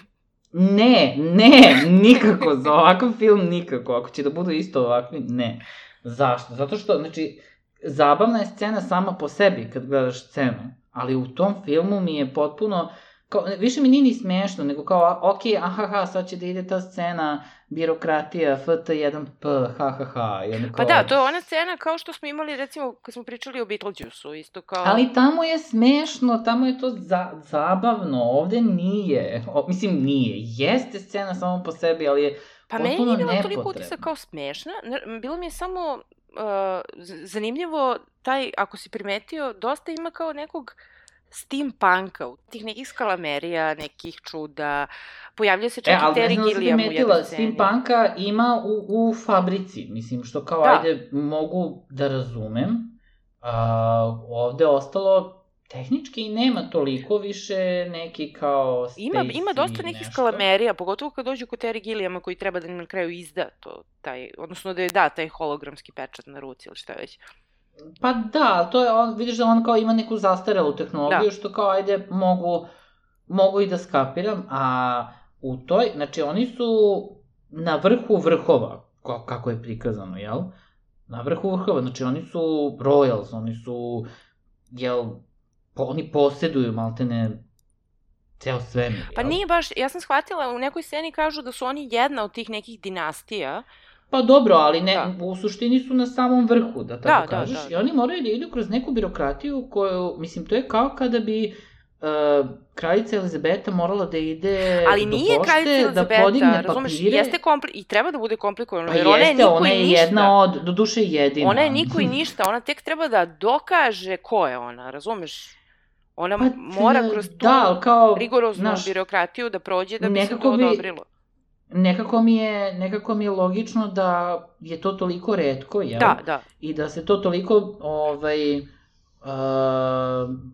Ne, ne, nikako, za ovakav film nikako, ako će da budu isto ovakvi, ne. Zašto? Zato što, znači, zabavna je scena sama po sebi kad gledaš scenu, ali u tom filmu mi je potpuno, kao, više mi nije ni smešno, nego kao, ok, aha, ha, sad će da ide ta scena, birokratija, FT1P, ha, ha, ha. I kao... Pa da, to je ona scena kao što smo imali, recimo, kad smo pričali o Beetlejuice-u, isto kao... Ali tamo je smešno, tamo je to za, zabavno, ovde nije. O, mislim, nije. Jeste scena samo po sebi, ali je Pa meni nije bilo toliko utisak kao smešna, bilo mi je samo uh, zanimljivo taj, ako si primetio, dosta ima kao nekog steampunka, tih nekih skalamerija, nekih čuda, pojavlja se čak e, i Terry Gilliam u jednoj sceni. Steampunka ima u, u fabrici, mislim, što kao, da. ajde, mogu da razumem. Uh, ovde ostalo tehnički i nema toliko više neki kao space Ima, ima dosta nekih nešto. skalamerija, pogotovo kad dođu kod Terry Gilliama koji treba da na kraju izda to, taj, odnosno da je da taj hologramski pečat na ruci ili šta već. Pa da, to je, on, vidiš da on kao ima neku zastarelu tehnologiju, Da. što kao, ajde, mogu, mogu i da skapiram, a u toj, znači oni su na vrhu vrhova, ko- kako je prikazano, jel? Na vrhu vrhova, znači oni su royals, oni su, jel, po, oni poseduju maltene ceo svemir, jel? Pa nije baš, ja sam shvatila, u nekoj sceni kažu da su oni jedna od tih nekih dinastija. Pa dobro, ali ne, Da. u suštini su na samom vrhu, da tako Da, da, kažeš. da, I oni moraju da idu kroz neku birokratiju koju, mislim, to je kao kada bi uh, kraljica Elizabeta morala da ide Ali do nije pošte, kraljica da Elizabeta, podigne razumeš, papire. jeste kompli i treba da bude komplikovano, Pa jer ona je jeste, niko ona i je ništa. jedna od, do duše jedina. Ona je niko i ništa, ona tek treba da dokaže ko je ona, razumeš? Ona Pa, mora kroz tu da, kao, rigoroznu znaš, birokratiju da prođe da bi se to bi- odobrilo. Nekako mi je, nekako mi je logično da je to toliko redko, jel? Da, da. i da se to toliko ovaj, uh,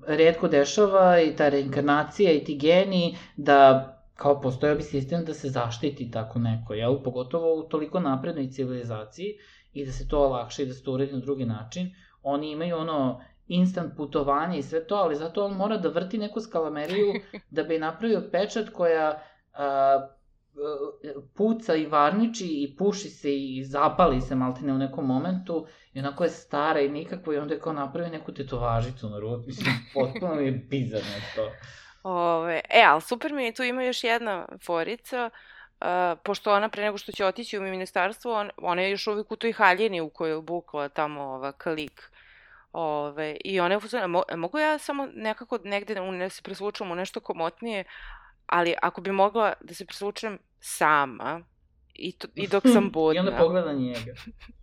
redko dešava i ta reinkarnacija i ti geni da kao postojao bi sistem da se zaštiti tako neko, jel? Pogotovo u toliko naprednoj civilizaciji i da se to olakša i da se to uredi na drugi način. Oni imaju ono instant putovanje i sve to, ali zato on mora da vrti neku skalameriju <laughs> da bi napravio pečat koja a, puca i varniči i puši se i zapali se maltene u nekom momentu i onako je stara i nikakvo i onda je kao napravi neku tetovažicu na ruci. Mislim, <laughs> potpuno mi je bizarno to. Ove, e, ali super mi je, tu ima još jedna forica, uh, pošto ona pre nego što će otići u ministarstvo, on, ona je još uvijek u toj haljini u kojoj je bukla tamo ova kalik. Ove, I ona je mo, mogu ja samo nekako negde ne se presvučem u nešto komotnije, ali ako bi mogla da se presvučem sama, i, to, i dok <laughs> sam budna. I onda pogleda njega.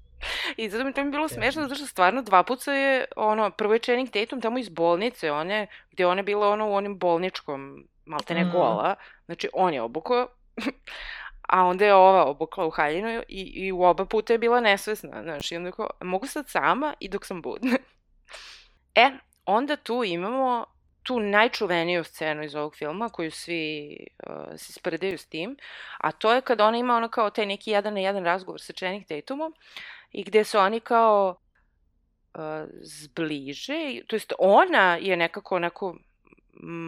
<laughs> I zato mi to mi bilo smešno, zato što stvarno dva puta je, ono, prvo je Channing Tatum tamo iz bolnice, one, gde ona je bila ono u onim bolničkom, maltene Mm. gola, znači on je obukao, <laughs> a onda je ova obukla u haljinu i, i u oba puta je bila nesvesna, znaš, i onda je kao, mogu sad sama i dok sam budna. e, onda tu imamo tu najčuveniju scenu iz ovog filma koju svi uh, se spredaju s tim, a to je kada ona ima ono kao taj neki jedan na jedan razgovor sa Channing Tatumom i gde se oni kao uh, zbliže, to jest ona je nekako onako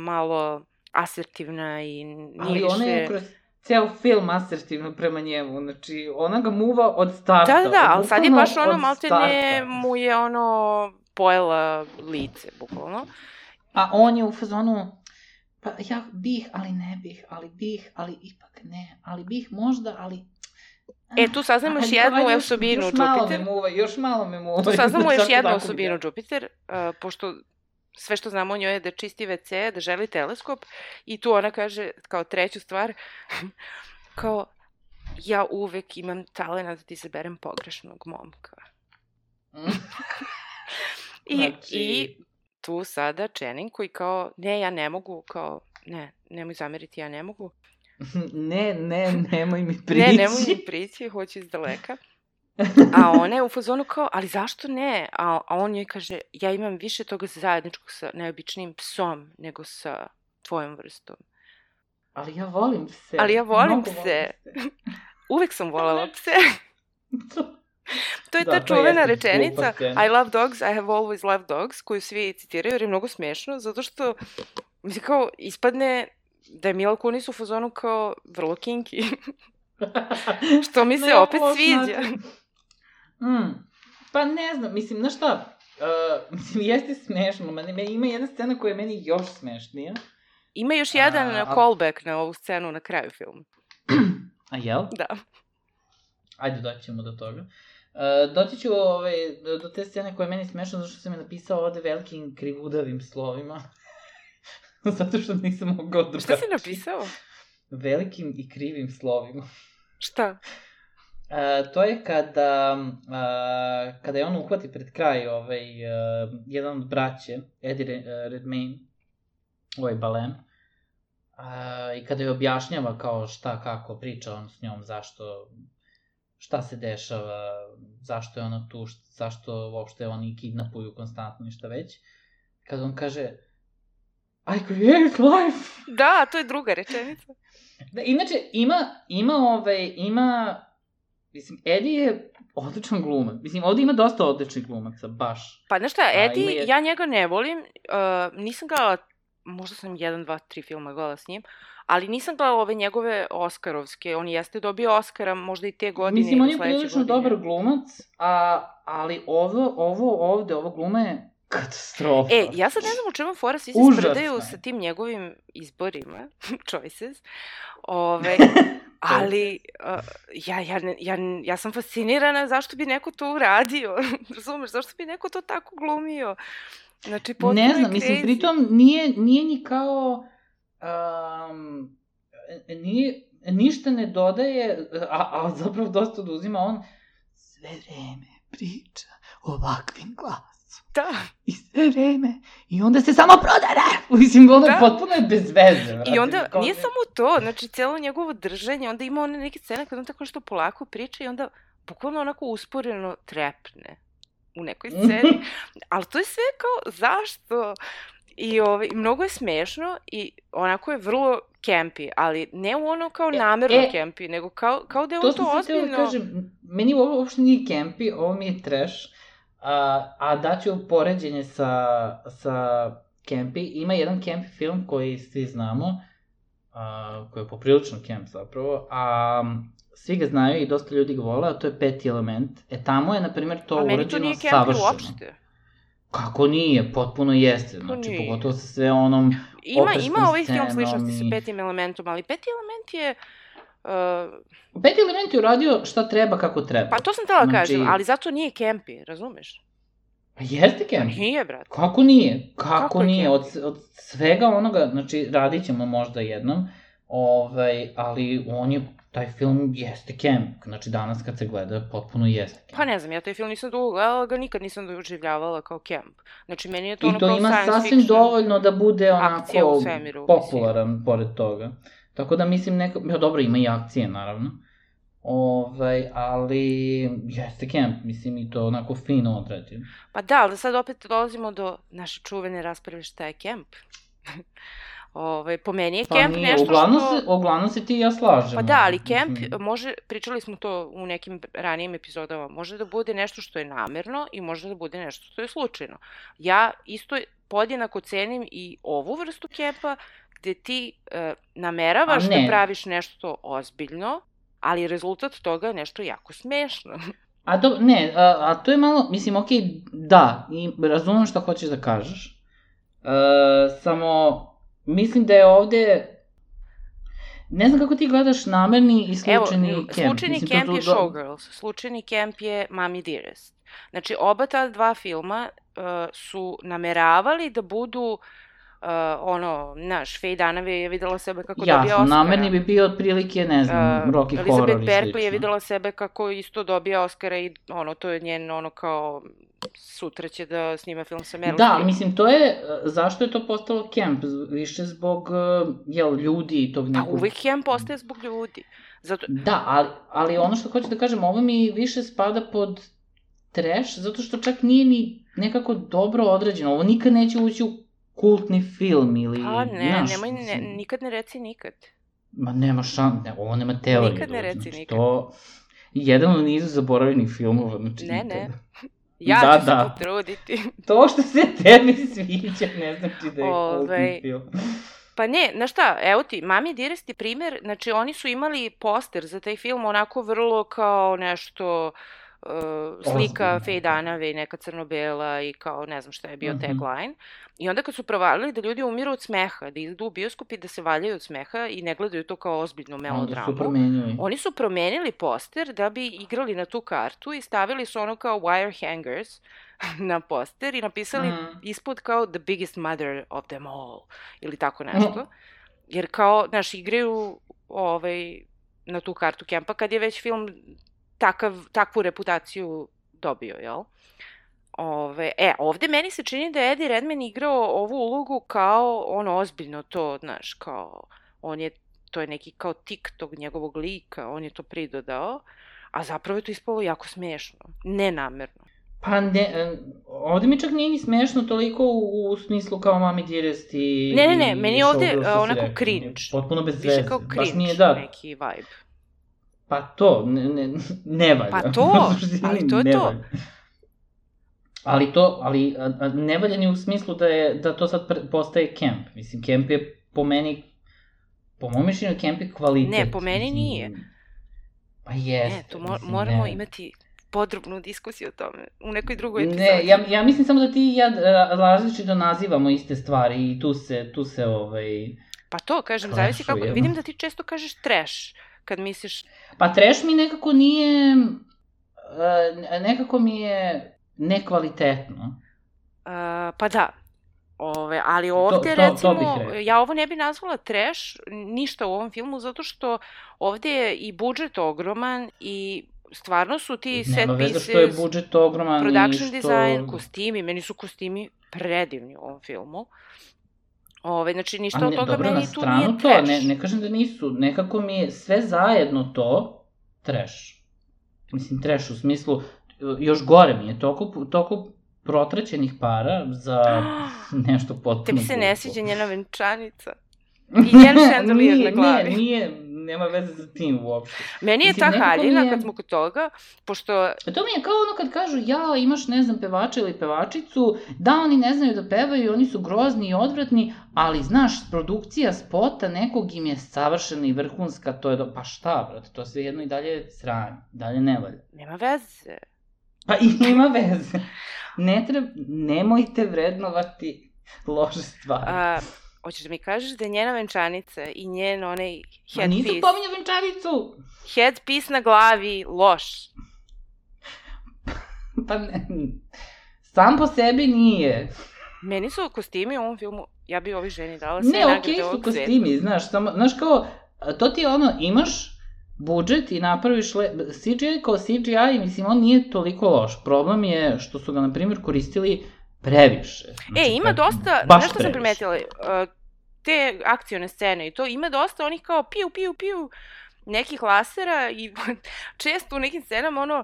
malo asertivna i nije Ali ona je kroz ceo film asertivno prema njemu, znači ona ga muva od starta. Da, da, da, ali sad je baš ono malte ne mu je ono pojela lice, bukvalno. A on je u fazonu, pa ja bih, ali ne bih, ali bih, ali ipak ne, ali bih možda, ali... E, tu saznamo još jednu ajde, osobinu još malo Jupiter. me muva, još malo me muva. Tu saznamo <laughs> još jednu osobinu. Jupiter, uh, pošto sve što znamo o njoj je da čisti WC, da želi teleskop i tu ona kaže kao treću stvar, <laughs> kao ja uvek imam talent da ti izaberem pogrešnog momka. <laughs> I, Znači- I tu sada Channing koji kao, ne, ja ne mogu, kao, ne, nemoj zameriti, ja ne mogu. <laughs> ne, ne, nemoj mi prići. <laughs> Ne, nemoj mi prići, hoću iz daleka. A <laughs> ona je u fazonu kao, ali zašto ne? A, a on joj kaže, ja imam više toga zajedničkog sa najobičnijim psom nego sa tvojom vrstom. Ali ja volim pse. Ali ja volim mnogo pse. volim Uvek sam volela pse. To je Da, ta čuvena jeste rečenica. I love dogs, I have always loved dogs, koju svi citiraju jer je mnogo smešno, zato što, mislim, kao, ispadne da je Mila Kunis u fazonu kao vrlo kinky. <laughs> Što mi se Na opet sviđa. Mm. Pa ne znam, mislim, znaš šta, uh, <laughs> mislim, jeste smešno, meni, ima jedna scena koja je meni još smešnija. Ima još jedan A, a- callback na ovu scenu na kraju filma. <clears throat> A jel? Da. Ajde, doći ćemo do toga. Uh, doći ću ovaj, do, te scene koja je meni smešna, zato što sam je napisao ovde velikim krivudavim slovima. <laughs> zato što nisam mogao drugačije. Šta si napisao? Velikim i krivim slovima. Šta? Uh, to je kada, uh, kada je on uhvati pred kraj ovaj, uh, jedan od braće, Eddie Re, Redmayne, ovaj Balem, uh, i kada je objašnjava kao šta, kako priča on s njom, zašto, šta se dešava, zašto je ona tu, št, zašto uopšte oni kidnapuju konstantno i šta već. Kada on kaže, I create life. Da, to je druga rečenica. <laughs> Da, inače, ima, ima, ovaj, ima, mislim, Eddie je odličan glumac. Mislim, ovde ima dosta odličnih glumaca, baš. Pa znaš šta, Eddie, je- ja njega ne volim, uh, nisam gledala, možda sam jedan, dva, tri filma gledala s njim, ali nisam gledala ove njegove Oskarovske, on jeste dobio Oskara možda i te godine Mislim, on je prilično godine. dobar glumac, a, ali ovo, ovo ovde, ovo gluma je katastrofa. E, ja sad ne znam u čemu fora, svi se spredaju sa tim njegovim izborima, <laughs> choices, Ove, <laughs> ali uh, ja, ja, ja, ja sam fascinirana zašto bi neko to uradio, <laughs> razumeš, zašto bi neko to tako glumio. Znači, ne znam, mislim, pritom nije, nije ni kao... Um, nije, ništa ne dodaje, a, a zapravo dosta oduzima on sve vreme priča ovakvim glasom. Da, I sve vreme. I onda se samo prodare. Mislim, ono Da. potpuno je bez veze. I brate. onda, nije ne- samo to, znači, cijelo njegovo držanje, onda ima one neke scene kada on tako nešto polako priča i onda bukvalno onako usporeno trepne u nekoj sceni. <laughs> Ali to je sve kao, zašto? I ovaj, mnogo je smešno i onako je vrlo kempi, ali ne u ono kao E, namerno e, kempi, nego kao, kao da je To to da ozbiljno... kažem, meni ovo uopšte nije kempi, ovo mi je trash, a, a daću poređenje sa, sa kempi. Ima jedan kempi film koji svi znamo, a, koji je poprilično kemp zapravo, a svi ga znaju i dosta ljudi ga vole, a to je peti element. E tamo je, na primjer, to A meni to urađeno nije kempi savršeno. uopšte. Kako nije? Potpuno jeste. Pa Znači, nije. pogotovo sa sve onom... Ima, ima ovaj film sličnosti i- sa petim elementom, ali peti element je... Uh, Peti element je uradio šta treba kako treba. pa to sam tela Znači- kažem, ali zato nije kempi, razumeš? Pa Jeste Pa kempi. nije, brat. Kako nije? Kako, Kako je nije? Od, od svega onoga, znači radit ćemo možda jednom, ovaj, ali on je, taj film jeste kemp. Znači danas kad se gleda, potpuno jeste kemp. Pa ne znam, ja taj film nisam dugo gledala, ga nikad nisam doživljavala kao kemp. Znači, meni je to I ono to kao ima sasvim fiction. dovoljno da bude onako svemiru, popularan pored toga. Tako da mislim neko, ja, dobro ima i akcije naravno. Ovaj, ali jeste kemp, mislim i to onako fino odrađeno. Pa da, ali sad opet dolazimo do naše čuvene rasprave šta je kemp. <laughs> Ove, po meni je Pa kemp nije, nešto uglavnom što... se, uglavnom se ti i ja slažemo. Pa da, ali kemp Mislim, može, pričali smo to u nekim ranijim epizodama, može da bude nešto što je namerno i može da bude nešto što je slučajno. Ja isto podjednako cenim i ovu vrstu kempa gde ti e, nameravaš da ne. praviš nešto ozbiljno, ali rezultat toga je nešto jako smešno. A, do, ne, a, a to je malo, mislim, okej, da, i razumem šta hoćeš da kažeš. E, samo, mislim da je ovde, ne znam kako ti gledaš namerni i Evo, slučajni m, kemp. slučajni Mislim, kemp je do- Showgirls, slučajni kemp je Mami Dearest. Znači, oba ta dva filma uh, su nameravali da budu uh, ono, naš, Faye Dunaway je videla sebe kako dobija Jasno, Oscara. namerni bi bio otprilike, ne znam, Uh, Rocky Horror Elizabeth Berkley je videla sebe kako isto dobija Oscara i ono, to je njen ono kao sutra će da snima film sa Meryl Da, mislim, to je, e, zašto je to postalo kemp? Više zbog, e, jel, ljudi i tog Pa nekog... uvek kemp postaje zbog ljudi. Zato, Da, ali, ali ono što hoću da kažem, ovo mi više spada pod trash, zato što čak nije ni nekako dobro odrađeno. Ovo nikad neće ući u kultni film ili... pa ne, znaš, nemoj, ne, nikad ne reci nikad. Ma nema šan, ne, ovo nema teorije. Nikad ne reci znači, nikad. To jedan od nizu zaboravljenih filmova, znači Ne, nikad. ne. <laughs> Ja Da, ću se da. potruditi. <laughs> To što se tebi sviđa, ne znači da je Ovaj, kultni film. Pa ne, znaš šta, evo ti, Mami Dearest je primer, znači oni su imali poster za taj film onako vrlo kao nešto uh, slika Ozbiljno. Faye Dunaway, neka crno-bela i kao ne znam šta je bio Mhm. tagline. I onda kad su provalili da ljudi umiru od smeha, da idu u bioskop i da se valjaju od smeha i ne gledaju to kao ozbiljnu Onda melodramu. su promenili. Oni su promenili poster da bi igrali na tu kartu i stavili su ono kao wire hangers <laughs> na poster i napisali Mm. ispod kao the biggest mother of them all ili tako nešto. Jer kao, znaš, igraju ovaj, na tu kartu kempa kad je već film takav, takvu reputaciju dobio, jel? Ove, e, ovde meni se čini da je Eddie Redmayne igrao ovu ulogu kao ono ozbiljno to, znaš, kao on je, to je neki kao tik tog njegovog lika, on je to pridodao, a zapravo je to ispalo jako smešno, nenamerno. Pa ne, e, ovde mi čak nije ni smešno toliko u, u smislu kao Mami Dearest i... Ne, ne, ne, meni je ovde si onako cringe. Potpuno bez Više veze. kao Baš cringe, mi je da, neki vibe. Pa to, ne, ne, ne valja. Pa to, <laughs> ali to je ne to. valja. Ali to, ali ne valja ni u smislu da, je, da to sad postaje kemp. Mislim, kemp je po meni, po mojom mišljenju, kemp je kvalitet. Ne, po meni mislim, nije. Pa jeste. Ne, to mo mislim, moramo ne. imati podrobnu diskusiju o tome u nekoj drugoj epizodi. Ne, ja, ja mislim samo da ti i ja ra- različito nazivamo iste stvari i tu se, tu se ovaj... Pa to, kažem, zavisi kako... Clashujemo. Vidim da ti često kažeš trash kad misliš... Pa trash mi nekako nije... Uh, nekako mi je nekvalitetno. Uh, pa da, Ove, ali ovde, to- to recimo, rekao. ja ovo ne bi nazvala trash, ništa u ovom filmu, zato što ovde je i budžet ogroman i stvarno su ti set Nema veze pieces, što je budžet ogroman production i što... design, kostimi, meni su kostimi predivni u ovom filmu. Ove, znači, ništa A od ne, toga dobro, meni tu nije to, trash. ne, ne kažem da nisu, nekako mi je sve zajedno to trash. Mislim, trash u smislu, još gore mi je, toliko, toliko protraćenih para za <gasps> nešto potpuno Tebi se ne sviđa njena venčanica. <laughs> I njen Nije, na glavi. Nije, nije, nema veze sa tim uopšte. Meni je Mislim, ta haljina, je- kad smo kod toga, pošto A to mi je kao ono kad kažu, ja, imaš, ne znam, pevača ili pevačicu, da, oni ne znaju da pevaju, oni su grozni i odvratni, ali, znaš, produkcija spota nekog im je savršena i vrhunska, to je do... Pa šta, brate, to sve jedno i dalje je sranje, dalje ne valja. nema veze. Pa i ima veze. Ne treba, nemojte vrednovati loše stvari. A, hoćeš da mi kažeš da je njena venčanica i njen onaj Ma nisu headpiece, pominja venčanicu! headpiece na glavi loš. Pa ne, sam po sebi nije. Meni su kostimi u ovom filmu, ja bi ovoj ženi dala sve Ne, nagrade okej su ovog sveta. kostimi, znaš, samo, znaš kao, to ti je ono, imaš budžet i napraviš le... CGI kao CGI, mislim, on nije toliko loš. Problem je što su ga, na primjer, koristili previše. Znači, E, ima dosta, baš nešto sam primetila, uh, te akcione scene i to, ima dosta onih kao piu, piu, piu, nekih lasera i <laughs> često u nekim scenama ono,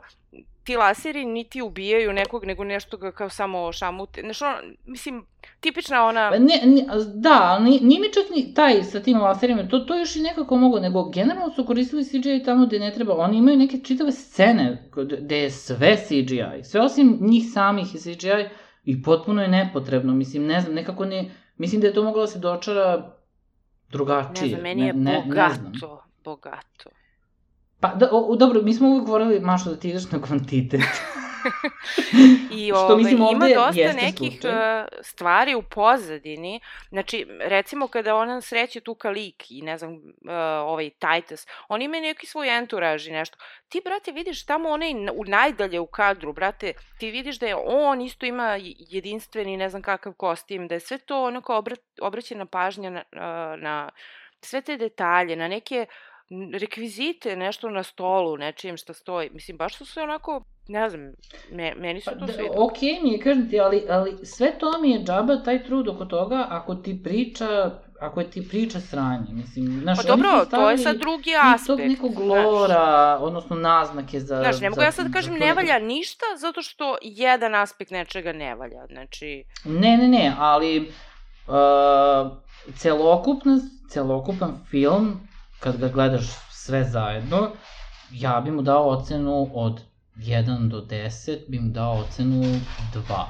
ti laseri niti ubijaju nekog, nego nešto ga kao samo šamute. Znaš, ono, mislim, tipična ona... Pa Ne, ne, da, ali nije, mi čak ni taj sa tim laserima, to, to još i nekako mogu, nego generalno su koristili CGI tamo gde ne treba. Oni imaju neke čitave scene gde- je sve CGI, sve osim njih samih je CGI i potpuno je nepotrebno, mislim, ne znam, nekako ne, mislim da je to moglo da se dočara drugačije. Ne znam, meni je ne, ne, bogato, Ne znam. bogato. Pa, da, o, dobro, mi smo uvijek govorili, Mašo, da ti ideš na kvantitet. <laughs> <laughs> I <laughs> Što, ove, mislim, ima dosta nekih slučaj. uh, stvari u pozadini. Znači, recimo kada ona sreće tu Kalik i ne znam, uh, ovaj Titus, oni imaju neki svoj enturaž i nešto. Ti, brate, vidiš tamo onaj u najdalje u kadru, brate, ti vidiš da je on isto ima jedinstveni ne znam kakav kostim, da je sve to onako obra, obraćena pažnja na, uh, na sve te detalje, na neke rekvizite, nešto na stolu, nečijem što stoji. Mislim, baš su sve onako, ne znam, me, meni su Pa, to da, svidelo. okej mi je, kažem ti, ali, ali sve to mi je džaba, taj trud oko toga, ako ti priča, ako je ti priča sranje, mislim, znaš, Pa dobro, to je sad drugi i aspekt. tog nekog znaš. lora, odnosno naznake za... Znaš, ne mogu ja sad da kažem ne valja ništa, zato što jedan aspekt nečega ne valja. Znači, Ne, ne, ne, ali uh, celokupna, celokupan film, kad ga gledaš sve zajedno, ja bi mu dao ocenu od 1 do 10, bi mu dao ocenu 2.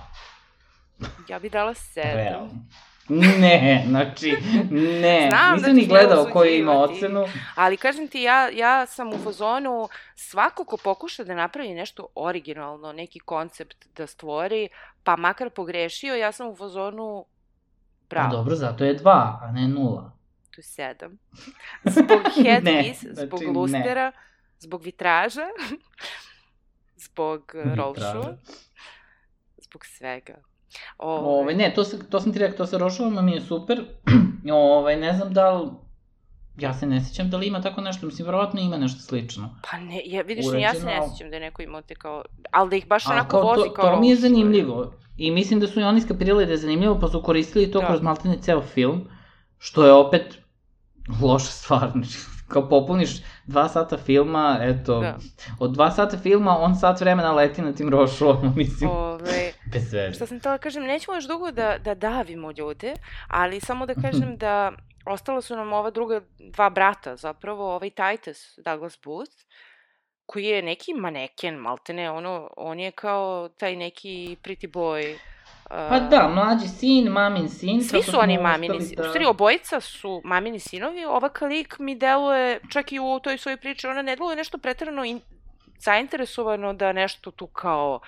ja bi dala sedam. Realno. Ne, znači, ne. Znam da Nisam ni ćeš me gledao koji ima ocenu. Ali kažem ti, ja, ja sam u fazonu, svako ko pokuša da napravi nešto originalno, neki koncept da stvori, pa makar pogrešio, ja sam u fazonu Pa bravo, dobro, zato je 2, a ne 0. tu je sedam. Zbog <laughs> headpiece, Ne, zbog znači ne. lustera, zbog vitraža, zbog roll Vitraža. shoe, zbog svega. Ove, ne, to, se, to sam ti rekao, to sa rošovama mi je super. <clears throat> Ove, ne znam da li... Ja se ne sjećam da li ima tako nešto, mislim, verovatno ima nešto slično. Pa ne, ja, vidiš, ni ja se ne Uređeno. sjećam da je neko imao te kao, ali da ih baš onako kao, vozi to, kao to mi je zanimljivo. I mislim da su i oni skapirali da je zanimljivo, pa su koristili to Da. kroz maltene ceo film, što je opet loša stvar. <laughs> Znači, kao popuniš dva sata filma, eto, da. od dva sata filma on sat vremena leti na tim rošovama, <laughs> mislim. Ove, Bez veze. Šta sam tela kažem, nećemo još dugo da, da davimo ljude, ali samo da kažem da ostala su nam ova druga dva brata, zapravo ovaj Titus Douglas Booth, koji je neki maneken, maltene, ono, on je kao taj neki pretty boy, Pa da, mlađi sin, mamin sin. Svi su oni mamini sin. Da... U stvari, obojica su mamini sinovi. Ova kalik mi deluje, čak i u toj svojoj priči, ona ne deluje nešto pretrano in... zainteresovano da nešto tu kao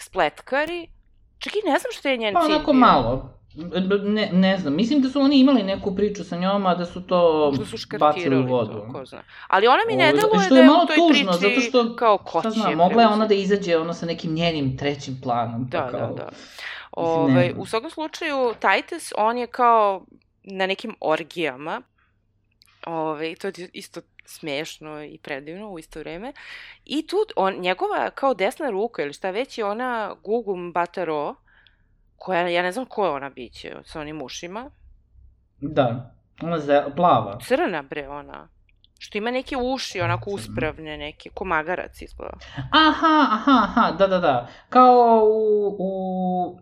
spletkari. Čak i ne znam što je njen pa, cilj. Pa onako malo. Ne, ne znam, mislim da su oni imali neku priču sa njom, a da su to da su bacili u vodu. To, ko zna. Ali ona mi ne deluje da je u toj tužno, priči zato što, kao ko će. Znam, mogla je ona da izađe ono sa nekim njenim trećim planom. Da, kao... da, da. Ove, ovaj, u svakom slučaju, Titus, on je kao na nekim orgijama, Ove, ovaj, to je isto smešno i predivno u isto vreme. I tu on, njegova kao desna ruka ili šta već je ona Gugum Bataro, koja, ja ne znam ko je ona biće sa onim ušima. Da, ona je plava. Crna bre ona. Što ima neke uši, onako uspravne neke, ko magarac izgleda. Aha, aha, aha, da, da, da. Kao u, u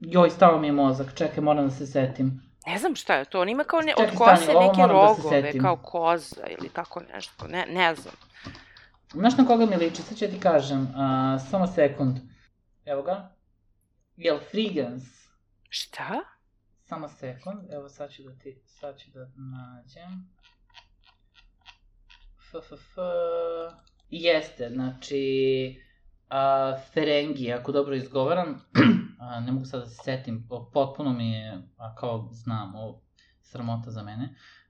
Joj, stao mi je mozak, čekaj, moram da se setim. Ne znam šta je to, on ima kao ne, čekaj, od kose stani, neke rogove, da kao koza ili tako nešto, ne, ne znam. Znaš na koga mi liči, sad ću ti kažem, uh, samo sekund. Evo ga. Jel Frigans? Šta? Samo sekund, evo sad ću da ti, sad ću da nađem. F, f, f. Jeste, znači, uh, Ferengi, ako dobro izgovaram, <clears throat> a, ne mogu sad da se setim, potpuno mi je, a kao znam, ovo sramota za mene, a,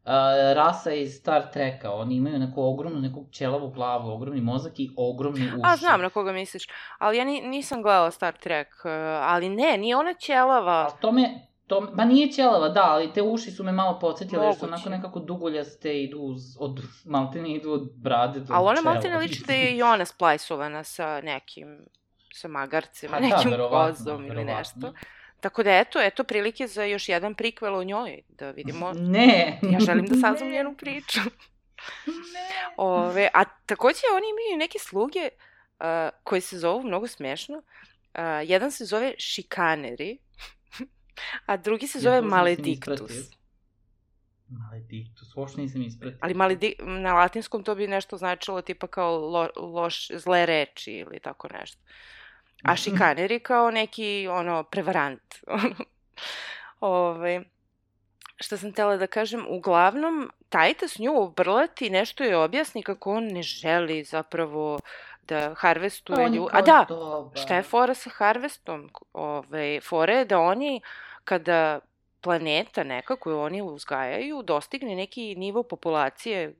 rasa iz Star Treka, oni imaju neku ogromnu, neku ćelavu glavu, ogromni mozak i ogromni uši. A, znam na koga misliš, ali ja ni, nisam gledala Star Trek, e, ali ne, nije ona ćelava. Ali to me, To, ba nije ćelava, da, ali te uši su me malo podsjetile, jer su onako nekako duguljaste, idu uz, od, maltene idu od brade do Ali ona maltene liči da je i ona splajsovana sa nekim sa magarcem, pa, nekim da, kozom ili nešto. Tako da eto, eto prilike za još jedan prikvel o njoj, da vidimo. Ne! Ja želim da saznam njenu priču. ne! Ove, a takođe oni imaju neke sluge uh, koje se zovu mnogo smešno. Uh, jedan se zove šikaneri, a drugi se zove ja, malediktus. Malediktus, uopšte nisam ispratio. Ali maledi, na latinskom to bi nešto značilo tipa kao lo, loš, zle reči ili tako nešto. A šikaneri kao neki, ono, prevarant. <laughs> Ove, šta sam tela da kažem, uglavnom, Tajta s nju obrlati nešto je objasni kako on ne želi zapravo da harvestuje ljude. A da, dobar. šta je fora sa harvestom? Ove, fora je da oni, kada planeta neka koju oni uzgajaju dostigne neki nivo populacije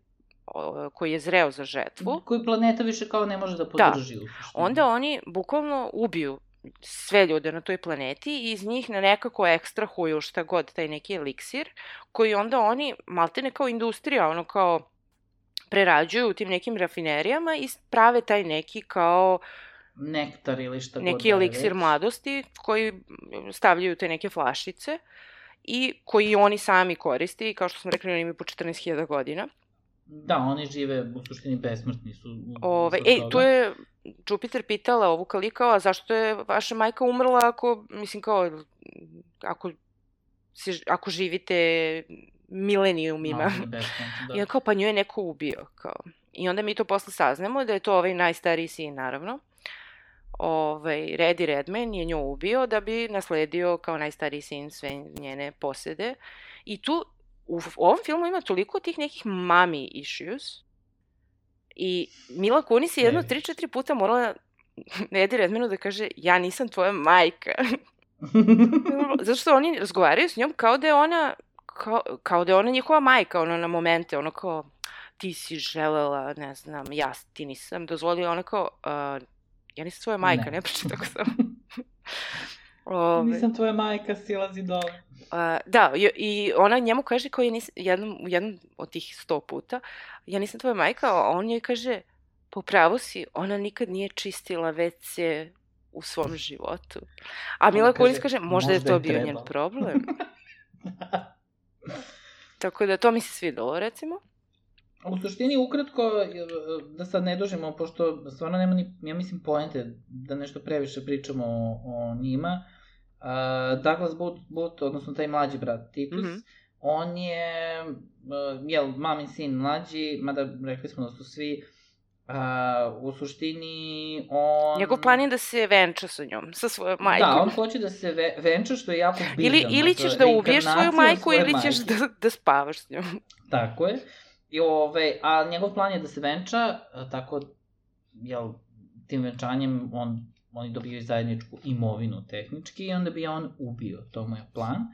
koji je zreo za žetvu. Koji planeta više kao ne može da, da. podrži. Da. Onda oni bukvalno ubiju sve ljude na toj planeti i iz njih na nekako ekstrahuju šta god, taj neki eliksir, koji onda oni, maltene kao industrija, ono kao prerađuju u tim nekim rafinerijama i prave taj neki kao nektar ili šta god. Neki da eliksir već. mladosti koji stavljaju te neke flašice i koji oni sami koriste i kao što smo rekli, oni imaju po 14.000 godina. Da, oni žive u suštini besmrtni su. Ove, ej, tu je Jupiter pitala ovu kalikao, a zašto je vaša majka umrla ako, mislim kao, ako, si, ako živite milenijumima. No, da. I on kao, pa nju je neko ubio, kao. I onda mi to posle saznamo da je to ovaj najstariji sin, naravno. Ovaj, Reddy Redman je nju ubio da bi nasledio kao najstariji sin sve njene posede. I tu u ovom filmu ima toliko tih nekih mami issues i Mila Kunis je jedno 3-4 puta morala <laughs> Edi Redmanu da kaže ja nisam tvoja majka. <laughs> Zato što oni razgovaraju s njom kao da je ona kao, kao da je ona njihova majka, ono na momente, ono kao ti si želela, ne znam, ja ti nisam dozvolila, ona kao, uh, ja nisam tvoja majka, ne, ne pričaj tako samo. Ove, Nisam tvoja majka, silazi dole. Uh, da, i, i ona njemu kaže kao je nis, jednom, jednom od tih sto puta, ja nisam tvoja majka, a on joj kaže, po pravu si, ona nikad nije čistila WC u svom životu. A Mila Kunis kaže, možda, možda je to je bio njen problem. <laughs> Tako da to mi se svidelo, recimo. U suštini, ukratko, da sad ne dužimo, pošto stvarno nema ni, ja mislim, poente da nešto previše pričamo o, o njima, uh, Douglas Booth, Booth, odnosno taj mlađi brat Titus, mm -hmm. on je, uh, jel, mamin sin mlađi, mada rekli smo da su svi Uh, u suštini on... Njegov plan je da se venča sa njom, sa svojom majkom. Da, on hoće da se ve venča, što je jako bizarno. Ili, ili ćeš da ubiješ svoju majku, ili ćeš da, da spavaš s njom. Tako je. I ove, a njegov plan je da se venča, tako, jel, tim venčanjem on, oni dobijaju zajedničku imovinu tehnički i onda bi on ubio, to mu je plan.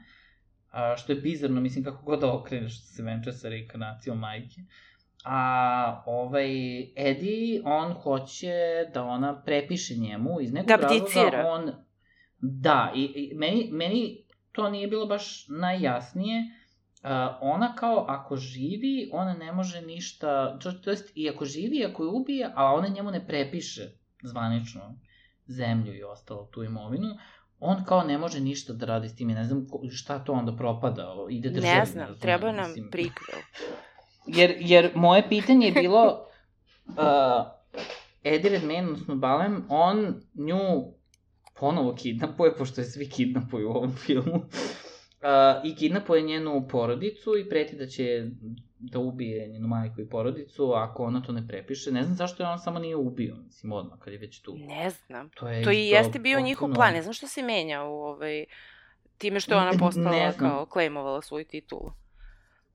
A, što je bizarno, mislim, kako god da okreneš da se venča sa reinkarnacijom majke. A ovaj Eddie, on hoće da ona prepiše njemu iz nekog da razloga on... Da, i, i meni, meni to nije bilo baš najjasnije, Uh, ona kao ako živi, ona ne može ništa, to, to jest i ako živi, ako je ubije, a ona njemu ne prepiše zvanično zemlju i ostalo tu imovinu, on kao ne može ništa da radi s tim, ne znam šta to onda propada, ide državi. Ne znam, ne treba nam mislim. prikvel. <laughs> Jer, jer moje pitanje je bilo, <laughs> uh, Eddie Redmayne, odnosno Balem, on nju ponovo kidnapuje, pošto je svi kidnapuju u ovom filmu. Uh, I kidnapuje njenu porodicu i preti da će da ubije njenu majku i porodicu ako ona to ne prepiše. Ne znam zašto je on samo nije ubio, mislim, odmah, kad je već tu. Ne znam. To, je to i jeste bio potpuno... njihov plan. Ne znam što se menja u ovaj... Time što je ona postala kao klejmovala svoju titulu.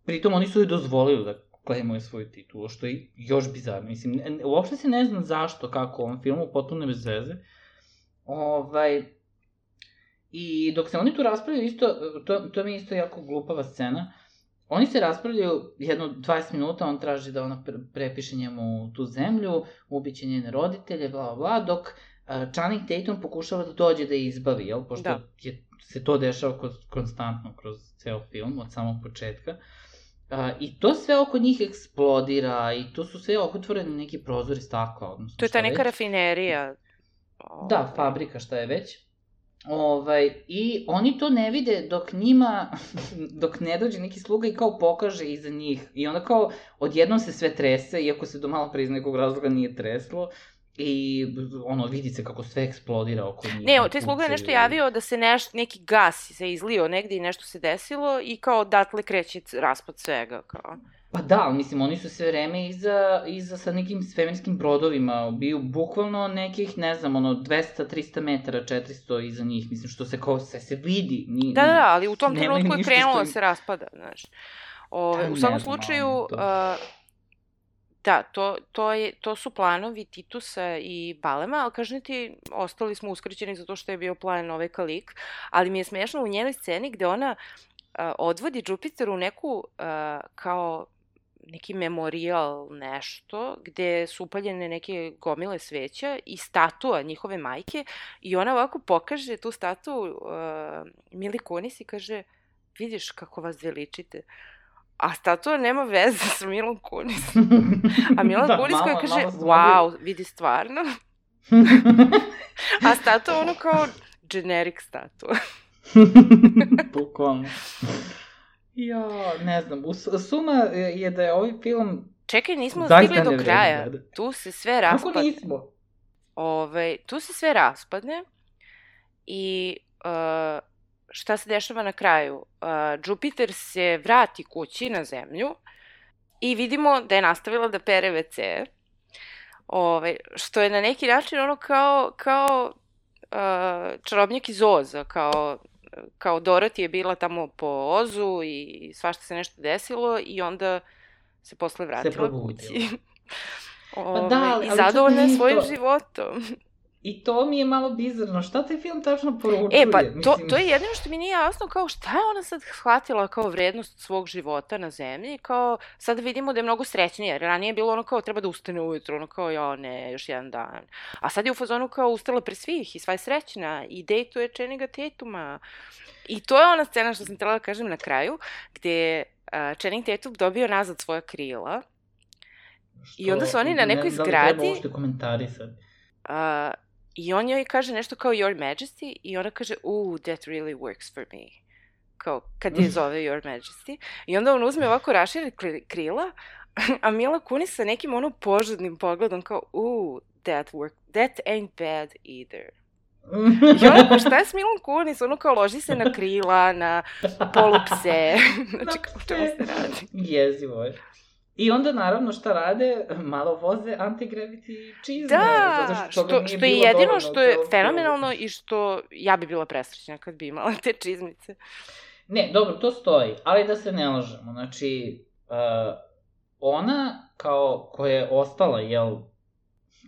Pritom oni su joj dozvolili da klejmuje svoju titulu, što je još bizarno. Mislim, uopšte se ne znam zašto, kako u ovom filmu, potpuno bez veze. Ovaj, I dok se oni tu raspravljaju, isto, to, to mi je isto jako glupava scena, oni se raspravljaju jedno 20 minuta, on traži da ona prepiše njemu tu zemlju, ubiće njene roditelje, bla, bla, dok uh, Channing Tatum pokušava da dođe da je izbavi, jel? Pošto da. je, se to dešava kroz, konstantno kroz ceo film, od samog početka. Uh, I to sve oko njih eksplodira i to su sve okotvoreni neki prozori stakla. Odnosno, to je ta neka već. rafinerija. Da, fabrika šta je već. Ovaj, I oni to ne vide dok njima, <laughs> dok ne dođe neki sluga i kao pokaže iza njih. I onda kao odjednom se sve trese, iako se do malo pre iz nekog razloga nije treslo. I ono, vidi se kako sve eksplodira oko njih. Ne, taj sluga je nešto javio da se neš, neki gas se izlio negde i nešto se desilo i kao odatle kreće raspad svega. Kao. Pa da, mislim, oni su sve vreme iza, iza sa nekim svemirskim brodovima, biju bukvalno nekih, ne znam, ono, 200, 300 metara, 400 iza njih, mislim, što se kao sve se vidi. Ni, da, da, ali u tom trenutku je krenulo da se raspada, znaš. Ove, da, u svakom slučaju, to... uh, da, to, to, je, to su planovi Titusa i Balema, ali kažem ti, ostali smo uskrćeni zato što je bio plan ove kalik, ali mi je smešno u njenoj sceni gde ona odvodi Jupiteru neku uh, kao neki memorijal nešto gde su upaljene neke gomile sveća i statua njihove majke i ona ovako pokaže tu statu uh, Mili Kunis i kaže vidiš kako vas veličite. A statua nema veze sa Milom Kunis. A <laughs> Milan da, Kunis koja kaže, wow, vidi stvarno. A statua ono kao generic statua. <laughs> Bukvalno. Jo, ne znam, suma je da je ovaj film... Čekaj, nismo stigli do kraja. Da. Tu se sve raspadne. Kako nismo? Ove, tu se sve raspadne i uh, šta se dešava na kraju? Uh, Jupiter se vrati kući na zemlju i vidimo da je nastavila da pere WC. Ove, što je na neki način ono kao, kao uh, čarobnjak iz Oza, kao kao Dorothy je bila tamo po Ozu i svašta se nešto desilo i onda se posle vratila se kući. Ove, <laughs> pa da, ali, I zadovoljna je svojim to... životom. I to mi je malo bizarno. Šta taj film tačno poručuje? E, pa Mislim... to, to je jedino što mi nije jasno, kao šta je ona sad shvatila kao vrednost svog života na zemlji, kao sad vidimo da je mnogo srećnija, jer ranije je bilo ono kao treba da ustane ujutro, ono kao ja ne, još jedan dan. A sad je u fazonu kao ustala pre svih i sva je srećna i dejtuje Čeniga Tetuma. I to je ona scena što sam trebala da kažem na kraju, gde uh, Channing Tatum dobio nazad svoja krila. Što? I onda su oni na nekoj zgradi... Da li treba uopšte komentarisati? Uh, I on joj kaže nešto kao Your Majesty i ona kaže, ooh, that really works for me. Kao, kad je zove Your Majesty. I onda on uzme ovako rašire krila, <laughs> a Mila Kunis sa nekim ono požudnim pogledom kao, uh, that work, that ain't bad either. I onako, šta je s Milom Kunis? Ono kao loži se na krila, na polupse. <laughs> znači, kao čemu se radi? Jezivo je. I onda, naravno, šta rade? <laughs> Malo voze antigravity čizme. Da, zato što, što, nije je jedino što je fenomenalno i što ja bi bila presrećna kad bi imala te čizmice. Ne, dobro, to stoji, ali da se ne lažemo. Znači, uh, ona kao koja je ostala, jel,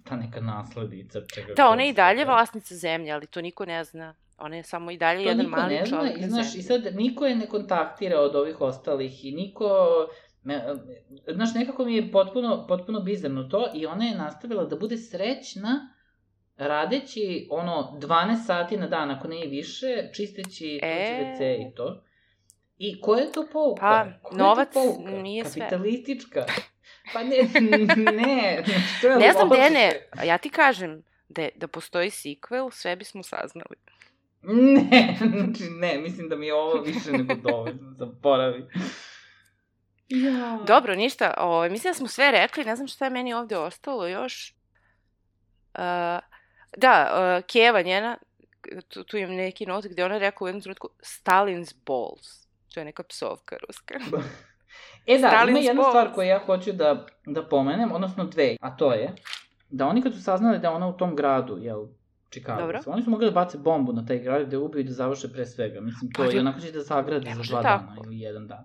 ta neka nasledica čega Da, ona je i dalje vlasnica zemlje, ali to niko ne zna. Ona je samo i dalje To jedan niko mali ne zna, čovjek i, na znaš, i sad niko je ne kontaktira od ovih ostalih i niko... Me, znaš, nekako mi je potpuno, potpuno bizarno to i ona je nastavila da bude srećna radeći ono 12 sati na dan, ako ne i više, čisteći E. WC i to. I koja je to pouka? Pa, Koja je to novac pouka? nije sve. Kapitalistička. Pa ne, <laughs> ne, to je Ne znam loše. gde ne, a ja ti kažem da, da postoji sequel, sve bismo saznali. Ne, <laughs> znači ne, mislim da mi je ovo više nego dovoljno, zaboravi. Ja. Dobro, ništa, ovaj, mislim da smo sve rekli, ne znam šta je meni ovde ostalo još. Uh, da, uh, Keva njena, tu, tu imam neki not gde ona rekla u jednom trenutku Stalin's balls. To je neka psovka ruska. <laughs> E da, Stalin's ima jedna balls. stvar koju ja hoću da, da pomenem, odnosno dve, a to je da oni kad su saznali da je ona u tom gradu, jel, Chicago, Dobro. oni su mogli da bace bombu na taj grad, da je ubiju i da završe pre svega. Mislim, to Pa da- onako će da zagrade za dva tako. dana ili jedan dan.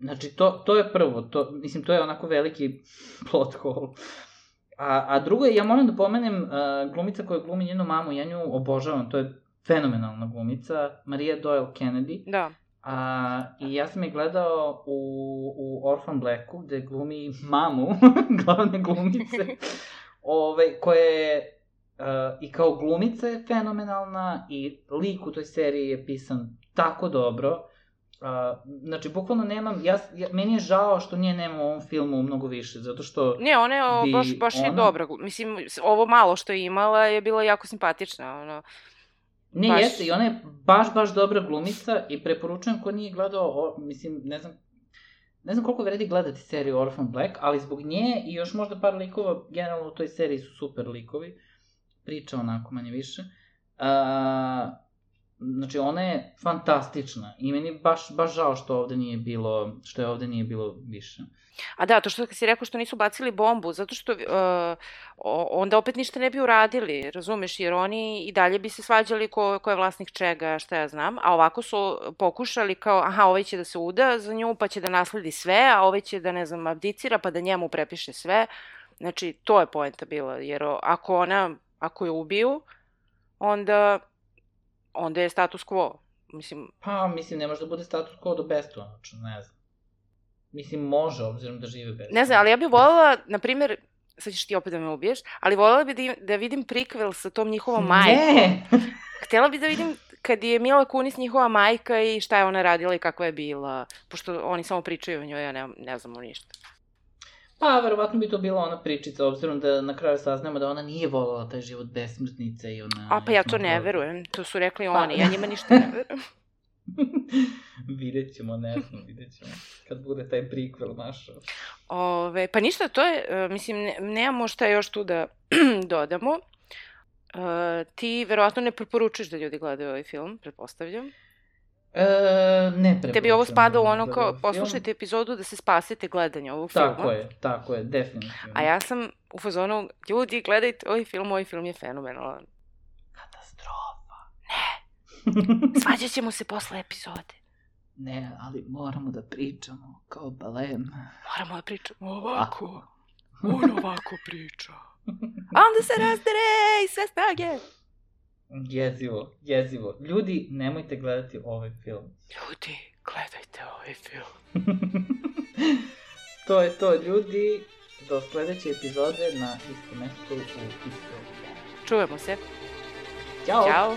Znači, to, to je prvo, to, mislim, to je onako veliki <laughs> plot hole. A, a drugo je, ja moram da pomenem uh, glumica koja glumi njenu mamu, ja nju obožavam, to je fenomenalna glumica, Maria Doyle Kennedy. Da. A, I ja sam je gledao u, u Orphan Blacku, gde glumi mamu, <laughs> glavne glumice, <laughs> ove, koja je uh, i kao glumica je fenomenalna i lik u toj seriji je pisan tako dobro. Uh, znači, bukvalno nemam, ja, ja, meni je žao što nje nema u ovom filmu mnogo više, zato što... Ne, ona je o, Bi baš, baš je ona- dobra. Mislim, ovo malo što je imala je bila jako simpatična. Ono. Ne, Baš- jeste, i ona je baš, baš dobra glumica i preporučujem ko nije gledao, o, mislim, ne znam, ne znam koliko vredi gledati seriju Orphan Black, ali zbog nje i još možda par likova, generalno u toj seriji su super likovi, priča onako manje više. Uh, znači, ona je fantastična i meni baš, baš žao što ovde nije bilo, što je ovde nije bilo više. A da, to što si rekao što nisu bacili bombu, zato što uh, onda opet ništa ne bi uradili, razumeš, jer oni i dalje bi se svađali ko, ko je vlasnik čega, šta ja znam, a ovako su pokušali kao, aha, ovaj će da se uda za nju, pa će da nasledi sve, a ovaj će da, ne znam, abdicira, pa da njemu prepiše sve. Znači, to je poenta bila, jer ako ona, ako je ubiju, onda, onda je status quo. Mislim, Pa, mislim, ne može da bude status quo do beskonačno, ne znam. Mislim, može, obzirom da žive beskonačno. Ne znam, ali ja bih voljela, na primjer, sad ćeš ti opet da me ubiješ, ali voljela bih da, da vidim prikvel sa tom njihovom majkom. Ne! <laughs> Htela bih da vidim kad je Mila Kunis njihova majka i šta je ona radila i kakva je bila, pošto oni samo pričaju o njoj, ja ne, ne znamo ništa. Pa, verovatno bi to bila ona pričica, obzirom da na kraju saznamo da ona nije voljela taj život besmrtnice i ona... A pa ja to ne verujem, to su rekli Pa- oni, ja njima ništa ne verujem. <laughs> <laughs> vidjet ćemo, ne znam, vidjet ćemo. Kad bude taj prikvel naš. Ove, pa ništa, to je, e, mislim, ne, nemamo šta još tu da <clears throat> dodamo. E, ti verovatno ne preporučuješ da ljudi gledaju ovaj film, pretpostavljam. E, ne Tebi ovo preporučujem spada u da ono kao, poslušajte epizodu da se spasite gledanja ovog filma. Tako je, tako je, definitivno. A ja sam u fazonu, ljudi, gledajte ovaj film, ovaj film je fenomenalan. Katastrofa. <laughs> Svađat ćemo se posle epizode. ne, ali moramo da pričamo kao balem. Moramo da pričamo ovako. On ovako priča. A onda se razdere i sve snage. Jezivo, jezivo. Ljudi, nemojte gledati ovaj film. Ljudi, gledajte ovaj film. <laughs> to je to, ljudi. Do sledeće epizode na istom mestu u istom. Čujemo se. Ćao! Ćao.